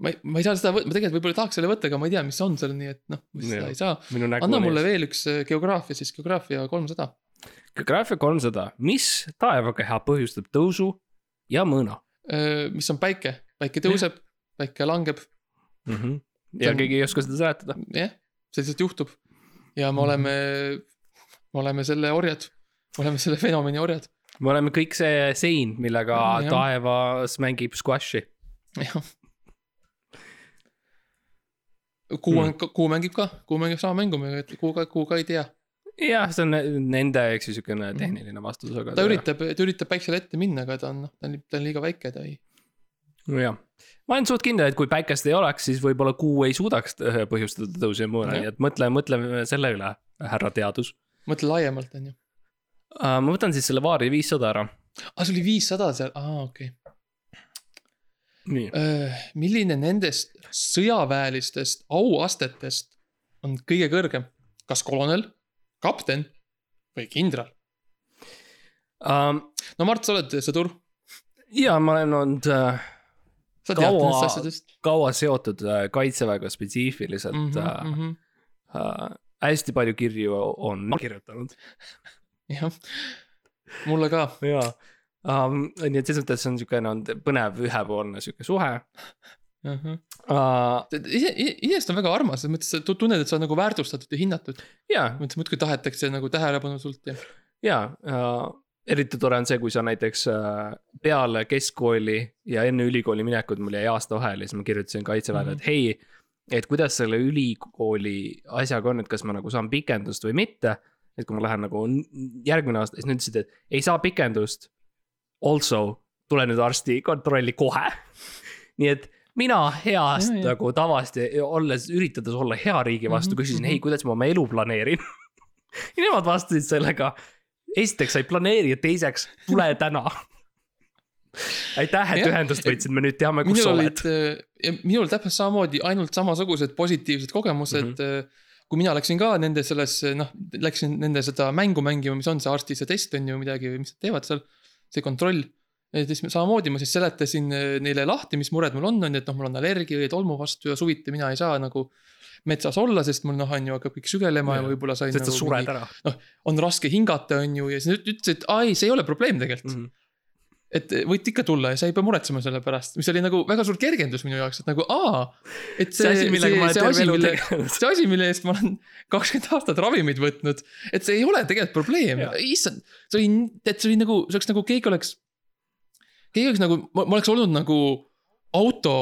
ma ei, ma ei saa seda võtta, ma tegelikult võib-olla tahaks selle võtta, aga ma ei tea, mis on seal, nii et noh, ma seda ei saa. anna mulle veel üks äh, geograafia siis, geograafia kolmsada. geograafia kolmsada, mis taevakeha põhjustab tõusu ja mõõna mis on päike, päike tõuseb, päike langeb, mm? -hmm. Ja on- keegi ei oska seda seletada. jah, see lihtsalt juhtub. ja me oleme, me oleme selle orjad, me oleme selle fenomeni orjad. me oleme kõik see sein, millega Jah. taevas mängib squash'i. jah. kuu on, kuu mängib ka, kuu mängib sama mängu, kuu ka, kuu ka ei tea. jah, see on nende, eks ju, siukene tehniline vastus, aga. Mhm. ta üritab, ta üritab päiksele ette minna, aga ta on, noh, ta on, ta on liiga väike, ta ei. jah, ma olen suht kindel, et kui päikest ei oleks, siis võib-olla kuu ei suudaks põhjustada tõusu ja mõõna, nii et mõtle, mõtle selle üle, härra teadus mõtle laiemalt, on ju. uh,. ma võtan siis selle Vaari viissada ära. aa, see oli viissada seal, aa, okei nii, okay.. milline nendest sõjaväelistest auastetest on kõige kõrgem? kas kolonel, kapten või kindral? um,. no Mart, sa oled sõdur, ja ma olen olnud uh, sa tead nendest asjadest kaua seotud uh, kaitseväega spetsiifiliselt mm. mm. -hmm. Uh, hästi palju kirju on kirjutanud. jah, mulle ka, jaa um,. nii et selles mõttes on siukene on põnev ühepoolne sihuke suhe uh,. ise, iseenesest on väga armas, selles mõttes sa tu- tunned, et sa oled nagu väärtustatud ja hinnatud. jaa, mõttes muudkui tahetakse nagu tähelepanu sult ja. jaa uh,, eriti tore on see, kui sa näiteks uh, peale keskkooli ja enne ülikooli minekut, mul jäi aasta vahele, siis ma kirjutasin kaitseväele mm, -hmm. et hei. Et kuidas selle ülikooli asjaga on, et kas ma nagu saan pikendust või mitte. et kui ma lähen nagu järgmine aasta, siis nad ütlesid, et ei saa pikendust. Also, tule nüüd arsti kontrolli kohe. nii et mina heast Ja, ja. nagu tavast ja olles, üritades olla hea riigi vastu, Mhm, küsisin, mhm. hei, kuidas ma oma elu planeerin. ja nemad vastasid sellega esiteks sa ei planeeri ja teiseks tule täna. aitäh, et Jah, ühendust võtsid, me nüüd teame, kus sa olid oled., minul täpselt samamoodi ainult samasugused positiivsed kogemused mm. -hmm. kui mina läksin ka nende sellesse, noh, läksin nende seda mängu mängima, mis on see arsti see test on ju midagi või mis nad teevad seal, see kontroll. ja siis samamoodi ma siis seletasin eh, neile lahti, mis mured mul on, on ju, et noh, mul on allergia tolmu vastu ja suviti mina ei saa nagu metsas olla, sest mul noh, on ju hakkab kõik sügelema ja, ja võib-olla sain sest sa nagu sured mingi, ära. on raske hingata, on ju, ja siis nad ütlesid, et aa ei, see ei ole probleem tegelikult mm. -hmm. Et võite ikka tulla ja sa ei pea muretsema selle pärast, mis oli nagu väga suur kergendus minu jaoks, et nagu aa. et see asi, millega ma olen see terve asi, elu mille, tegelenud. see asi, mille eest ma olen kakskümmend aastat ravimeid võtnud, et see ei ole tegelikult probleem issand, see oli, et see oli nagu, see oleks nagu keegi oleks. keegi oleks nagu, ma oleks olnud nagu auto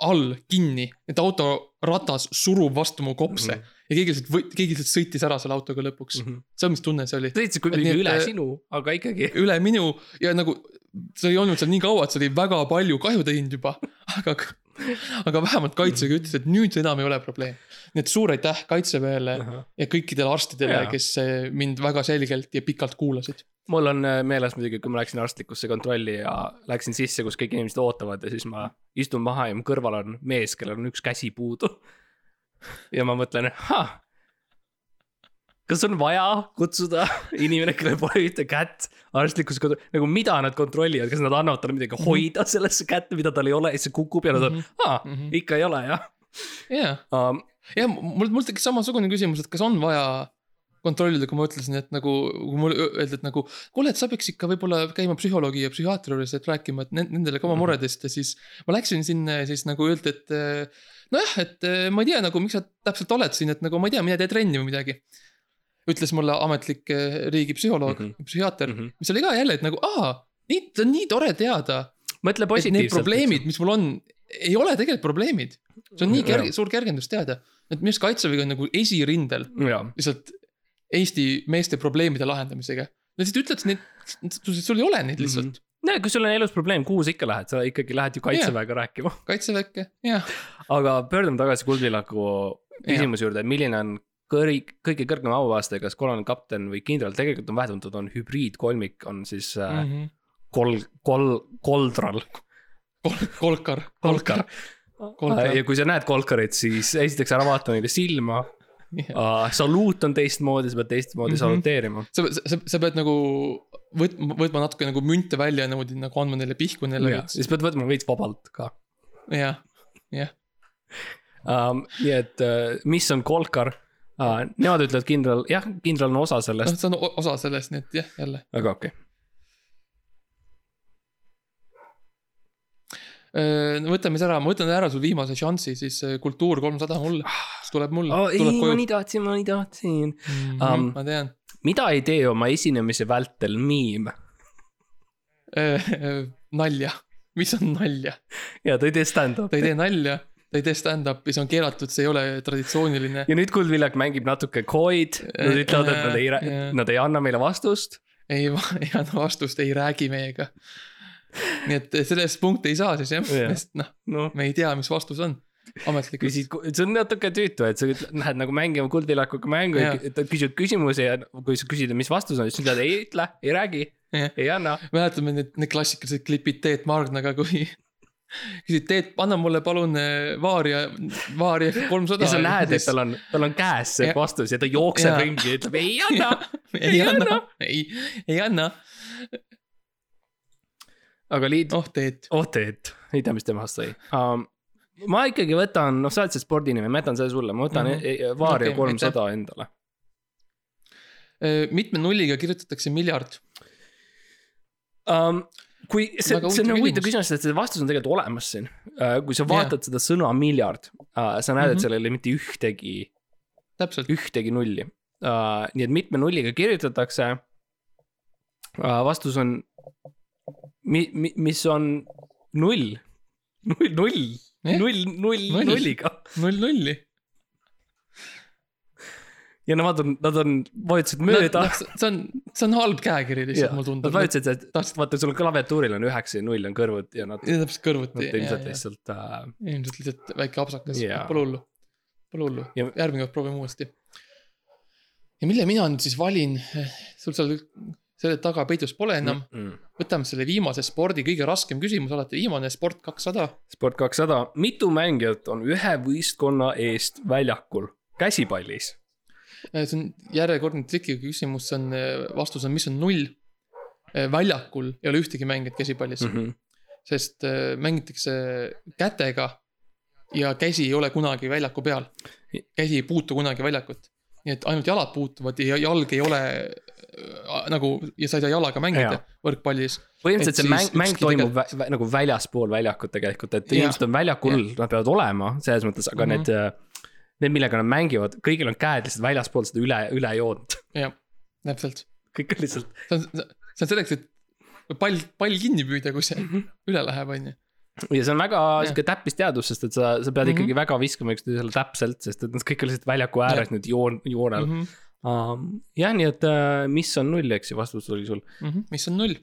all kinni, et autoratas surub vastu mu kopse mm. -hmm. ja keegi lihtsalt keegi lihtsalt sõitis ära selle autoga lõpuks mm. -hmm. see on, mis tunne see oli, kuidagi et, üle äh, sinu, aga ikkagi. üle minu ja nagu see oli olnud seal nii kaua, et see oli väga palju kahju teinud juba, aga, aga vähemalt kaitsega ütles, et nüüd enam ei ole probleem. nii et suur aitäh kaitseväele Ahah. ja kõikidele arstidele kes eh, mind väga selgelt ja pikalt kuulasid. mul on äh, meeles muidugi, kui ma läksin arstlikusse kontrolli ja läksin sisse, kus kõik inimesed ootavad ja siis ma istun maha ja mu kõrval on mees, kellel on üks käsi puudu. ja ma mõtlen, ahah. Kas on vaja kutsuda inimene, kellel pole ühte kätt arstlikus kodu, nagu mida nad kontrollivad, kas nad annavad talle midagi hoida sellesse kätte, mida tal ei ole ja siis see kukub ja nad on, aa, Mhm. ikka ei ole jah jaa, um,. ja mul, mul tekkis samasugune küsimus, et kas on vaja kontrollida, kui ma ütlesin, et nagu, kui mulle öeldi, et nagu kuule, et sa peaks ikka võib-olla käima psühholoogi ja psühhiaatri juures, et rääkima, et ne- nendele ka oma Mhm. muredest ja siis ma läksin sinna ja siis nagu öeldi, et nojah, et eh, ma ei tea nagu, miks sa täpselt oled siin, et nagu ma ei tea, mine tee trenni või midagi. Ütles mulle ametlik eh, riigi psühholoog mm. -hmm. psühhiaater mm. -hmm. mis oli ka jälle, et nagu aa, nii, see on nii tore teada, mõtle et need positiivselt. probleemid, mis mul on, ei ole tegelikult probleemid. see on nii kerge, suur kergendus teada, et minu arust kaitsevägi on nagu esirindel lihtsalt Eesti meeste probleemide lahendamisega. Nad lihtsalt ütlevad, et neid, sul ei ole neid lihtsalt mm. -hmm. no kui sul on elus probleem, kuhu sa ikka lähed, sa ikkagi lähed ju kaitseväega rääkima. kaitseväkke, jah, aga pöördume tagasi Kuldvillaku küsimuse juurde, milline on kõri-, kõige kõrgem auaste, kas kolonel kapten või kindral, tegelikult on vähetuntud, on hübriidkolmik, on siis äh, mm -hmm. kol-, kol-, koldral. Kol,. kolkar, kolkar. Kolkar. ja kui sa näed kolkarit, siis esiteks ära vaata neile silma uh,. saluut on teistmoodi, sa pead teistmoodi mm. -hmm. saluteerima. sa, sa, sa pead nagu võtma, võtma natuke nagu münte välja niimoodi nagu andma neile pihku neile ja siis pead võtma veits vabalt ka jah, jah, um,. nii et uh, mis on kolkar uh,? Nemad ütlevad kindral, jah, kindral on osa noh, sellest, see on osa sellest, nii et jah, jälle. aga okei okay.. no võtame siis ära, ma võtan ära sul viimase šansi, siis äh, kultuur kolmsada mulle, siis tuleb mulle oh,. ei, ma nii tahtsin, ma nii tahtsin. mm. um, -hmm, ma tean mida ei tee oma esinemise vältel miim? nalja, mis on nalja? ja ta ei tee stand-up'i ta ei tee nalja, ta ei tee stand-up'i, see on keelatud, see ei ole traditsiooniline. ja nüüd Kuldvillak mängib natuke coy'd, nad ütlevad, et nad ei nad ei anna meile vastust. ei, ei anna vastust, ei räägi meiega. nii et sellest punkti ei saa siis jah yeah., sest noh, noh, me ei tea, mis vastus on ametlikult. küsid, see on natuke tüütu, et sa lähed nagu mängima Kuldvillakuga mängu ja küsib küsimusi ja kui sa küsid, mis vastus on, siis ütled ei ütle, ei räägi, ei anna. mäletame need, need klassikalised klipid Teet Margnaga, kui küsid, Teet, anna mulle palun eh, Vaaria, Vaaria kolmsada. ja sa näed, et tal on, tal on käes see Ja- vastus ja ta jookseb ringi ja ütleb ei anna. ei anna, ei, ei anna, aga liit, oh Teet. oh Teet, ei tea, mis temast sai um,. ma ikkagi võtan, noh, sa oled see spordiinimene, ma jätan selle sulle, ma võtan mm -hmm. Okei, kolmsada endale. mitme nulliga kirjutatakse miljard? um,. Kui see, see on nagu huvitav küsimus. sest see vastus on tegelikult olemas siin uh,. kui sa vaatad seda sõna miljard uh,, sa näed -hmm. Mhm. et seal ei ole mitte ühtegi, ühtegi nulli uh,. nii et mitme nulliga kirjutatakse vastus on, mi-, mi-, mis on null, null, null, null, Null. nulliga. null nulli. Ja nemad on, nad on, vajutasid mööda. see on, see on halb käekiri lihtsalt, mulle Nad tundub. vajutasid, et vaata, sul klaviatuuril on üheksa ja null on kõrvud ja nad, täpselt kõrvuti nad. ilmselt lihtsalt äh, ilmselt lihtsalt väike apsakas pole hullu, pole hullu Ja-, järgmine kord proovime uuesti. ja mille mina nüüd siis valin, sul seal selle taga peidus pole enam mm., mm.. võtame selle viimase spordi kõige raskem küsimus alati, viimane sport kakssada. sport kakssada, mitu mängijat on ühe võistkonna eest väljakul käsipallis? Äh, see on järjekordne trikiga küsimus, see on, vastus on, mis on null. väljakul ei ole ühtegi mängijat käsipallis mm. -hmm. sest mängitakse kätega ja käsi ei ole kunagi väljaku peal. käsi ei puutu kunagi väljakut. nii et ainult jalad puutuvad ja jalg ei ole nagu ja sa ei saa jalaga mängida Jaa. võrkpallis. põhimõtteliselt see mäng mäng toimub vä vä nagu väljaspool väljakut tegelikult, et Jah. inimesed on väljakul, nad peavad olema selles mõttes, aga Mhm. need, need, millega nad mängivad, kõigil on käed lihtsalt väljaspool seda üle, ülejoont. jah, täpselt. kõik on lihtsalt, see on, see on selleks, et pall, pall kinni püüda, kui see üle läheb, on ju. ja see on väga sihuke täppisteadus, sest et sa, sa pead Mhm. ikkagi väga viskama üksteisele täpselt, sest et nad kõik on lihtsalt väljaku ääres nüüd joon, joonel mm. -hmm. jah, nii et äh, mis on null, eks ju, vastus oli sul. mhm. mis on null,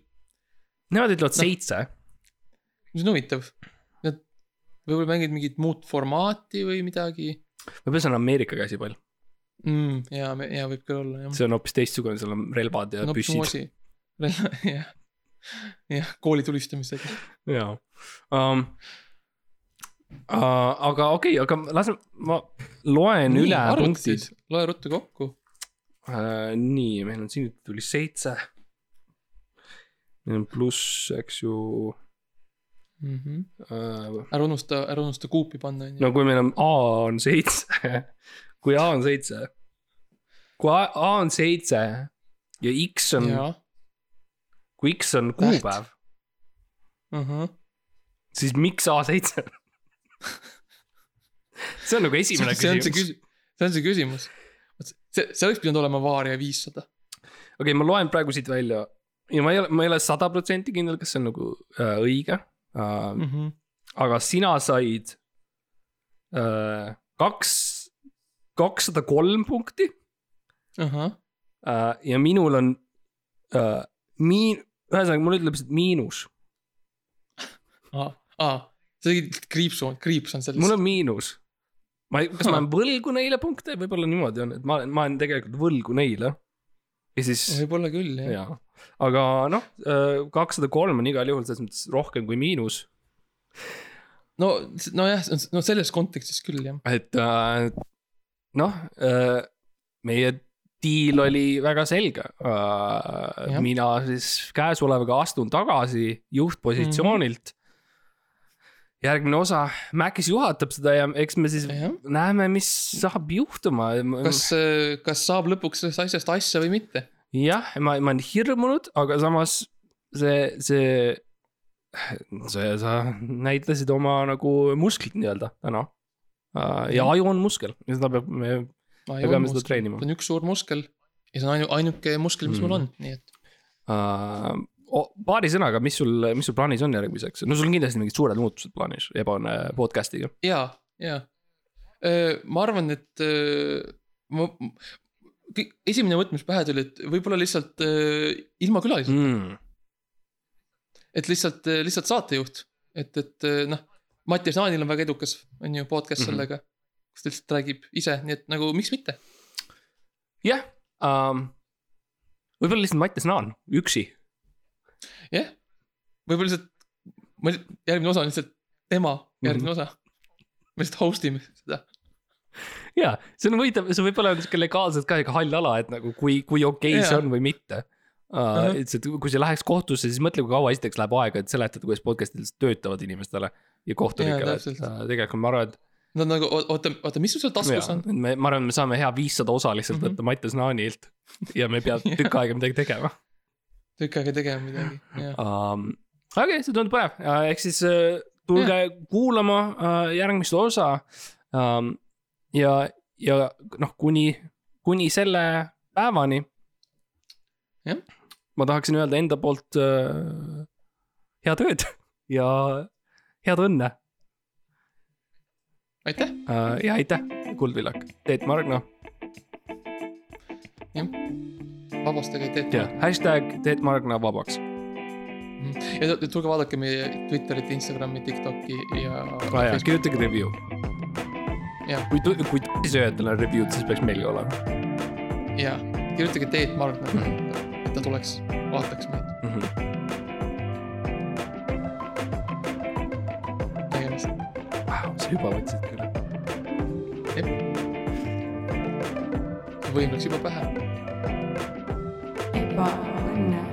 Nemad ütlevad seitse. mis on huvitav. Nad, võib-olla mängid mingit muud formaati või midagi võib-olla see on Ameerika käsipall, mm,. ja, ja võib küll olla jah. see on hoopis teistsugune, seal on relvad ja no püssid. jah, jah, kooli tulistamisega. jaa um,. Uh, aga okei okay,, aga lase, ma loen Nii, üle punktid. loe ruttu kokku. Uh, nii, meil on siin tuli seitse. meil on pluss, eks ju Mm -hmm. uh,. ära unusta, ära unusta kuupi panna, no kui meil on A on seitse, kui A on seitse, kui A, A on seitse ja X on, kui X on kuupäev, siis miks A seitse? see on nagu esimene see on see küsimus. küsimus, see on see küsimus. see, see oleks pidanud olema Varia viissada. okei okay,, ma loen praegu siit välja ja ma ei ole, ma ei ole sada protsenti kindel, kas see on nagu äh, õige äh,. Mhm. aga sina said äh, kaks, kakssada kolm punkti ahah, äh, ja minul on äh, miin-, ühesõnaga mul ütleb lihtsalt miinus, aa, aa, sa tegid kriipsu, kriips on selles. mul on miinus. ma ei, kas ma olen võlgu neile punkte, võib-olla niimoodi on, et ma olen, ma olen tegelikult võlgu neile. Ja siis, võib-olla küll jah. jaa, aga noh, kakssada kolm on igal juhul selles mõttes rohkem kui miinus no, nojah, no selles kontekstis küll jah. et äh, noh äh,, meie diil oli väga selge äh, mina siis käesolevaga astun tagasi juhtpositsioonilt mm. -hmm. Järgmine osa, Mäkis juhatab seda ja eks me siis jah, näeme, mis saab juhtuma. kas, kas saab lõpuks sellest asjast asja või mitte? jah, ma, ma olen hirmunud, aga samas see, see, see, sa näitasid oma nagu musklit nii-öelda täna uh,. ja aju on muskel ja seda peab, me Me peame seda treenima. see on üks suur muskel ja see on ainu-, ainuke muskel, mis mm. mul on, nii et. uh,. Paari sõnaga, mis sul, mis sul plaanis on järgmiseks, no sul on kindlasti mingid suured muutused plaanis Ebane podcast'iga. ja, ja. ma arvan, et öö, ma, esimene mõte, mis pähe tuli, et võib-olla lihtsalt ilma külaliseta mm., et lihtsalt, lihtsalt saatejuht, et, et noh. Mattias Naanil on väga edukas, on ju, podcast mm -hmm. sellega, kus ta lihtsalt räägib ise, nii et nagu miks mitte. jah um,, võib-olla lihtsalt Mattias Naan, üksi. jah, võib-olla lihtsalt, ma, järgmine osa on lihtsalt tema järgmine mm -hmm. osa. me lihtsalt host ime seda. ja see on huvitav, see võib olla sihuke legaalselt ka sihuke hall ala, et nagu kui, kui okei okay see Jaa. on või mitte uh,. Et see, kui see läheks kohtusse, siis mõtle, kui kaua esiteks läheb aega, et seletada, kuidas podcast'id töötavad inimestele ja kohtunikele, et uh, tegelikult ma arvan, et Nad nagu, oota, oota, mis sul seal taskus on? me, ma arvan, me saame hea viissada osa lihtsalt Mhm. võtta Mattias Naanilt ja me ei pea tükk aega midagi tegema tükk aega tegema midagi, jah. um,. okei okay,, see tundub põnev uh,, ehk siis uh, tulge kuulama uh, järgmist osa um,. ja, ja noh, kuni, kuni selle päevani. Jah. ma tahaksin öelda enda poolt uh, head ööd ja head õnne aitäh, uh, ja aitäh, Kuldvillak, Teet Margna vabastage Teet ja hashtag Teet Margna vabaks. ja tu- tulge vaadake meie Twitterit, Instagrami, Tiktoki ja Ah, kirjutage review. ja, kui, kui sööjatel on review'd, siis peaks meil ka olema ja kirjutage Teet Margna, Mhm. et ta tuleks, vaataks meid, mm. -hmm. sa juba võtsid küll. võim läks juba pähe. Ebaõnne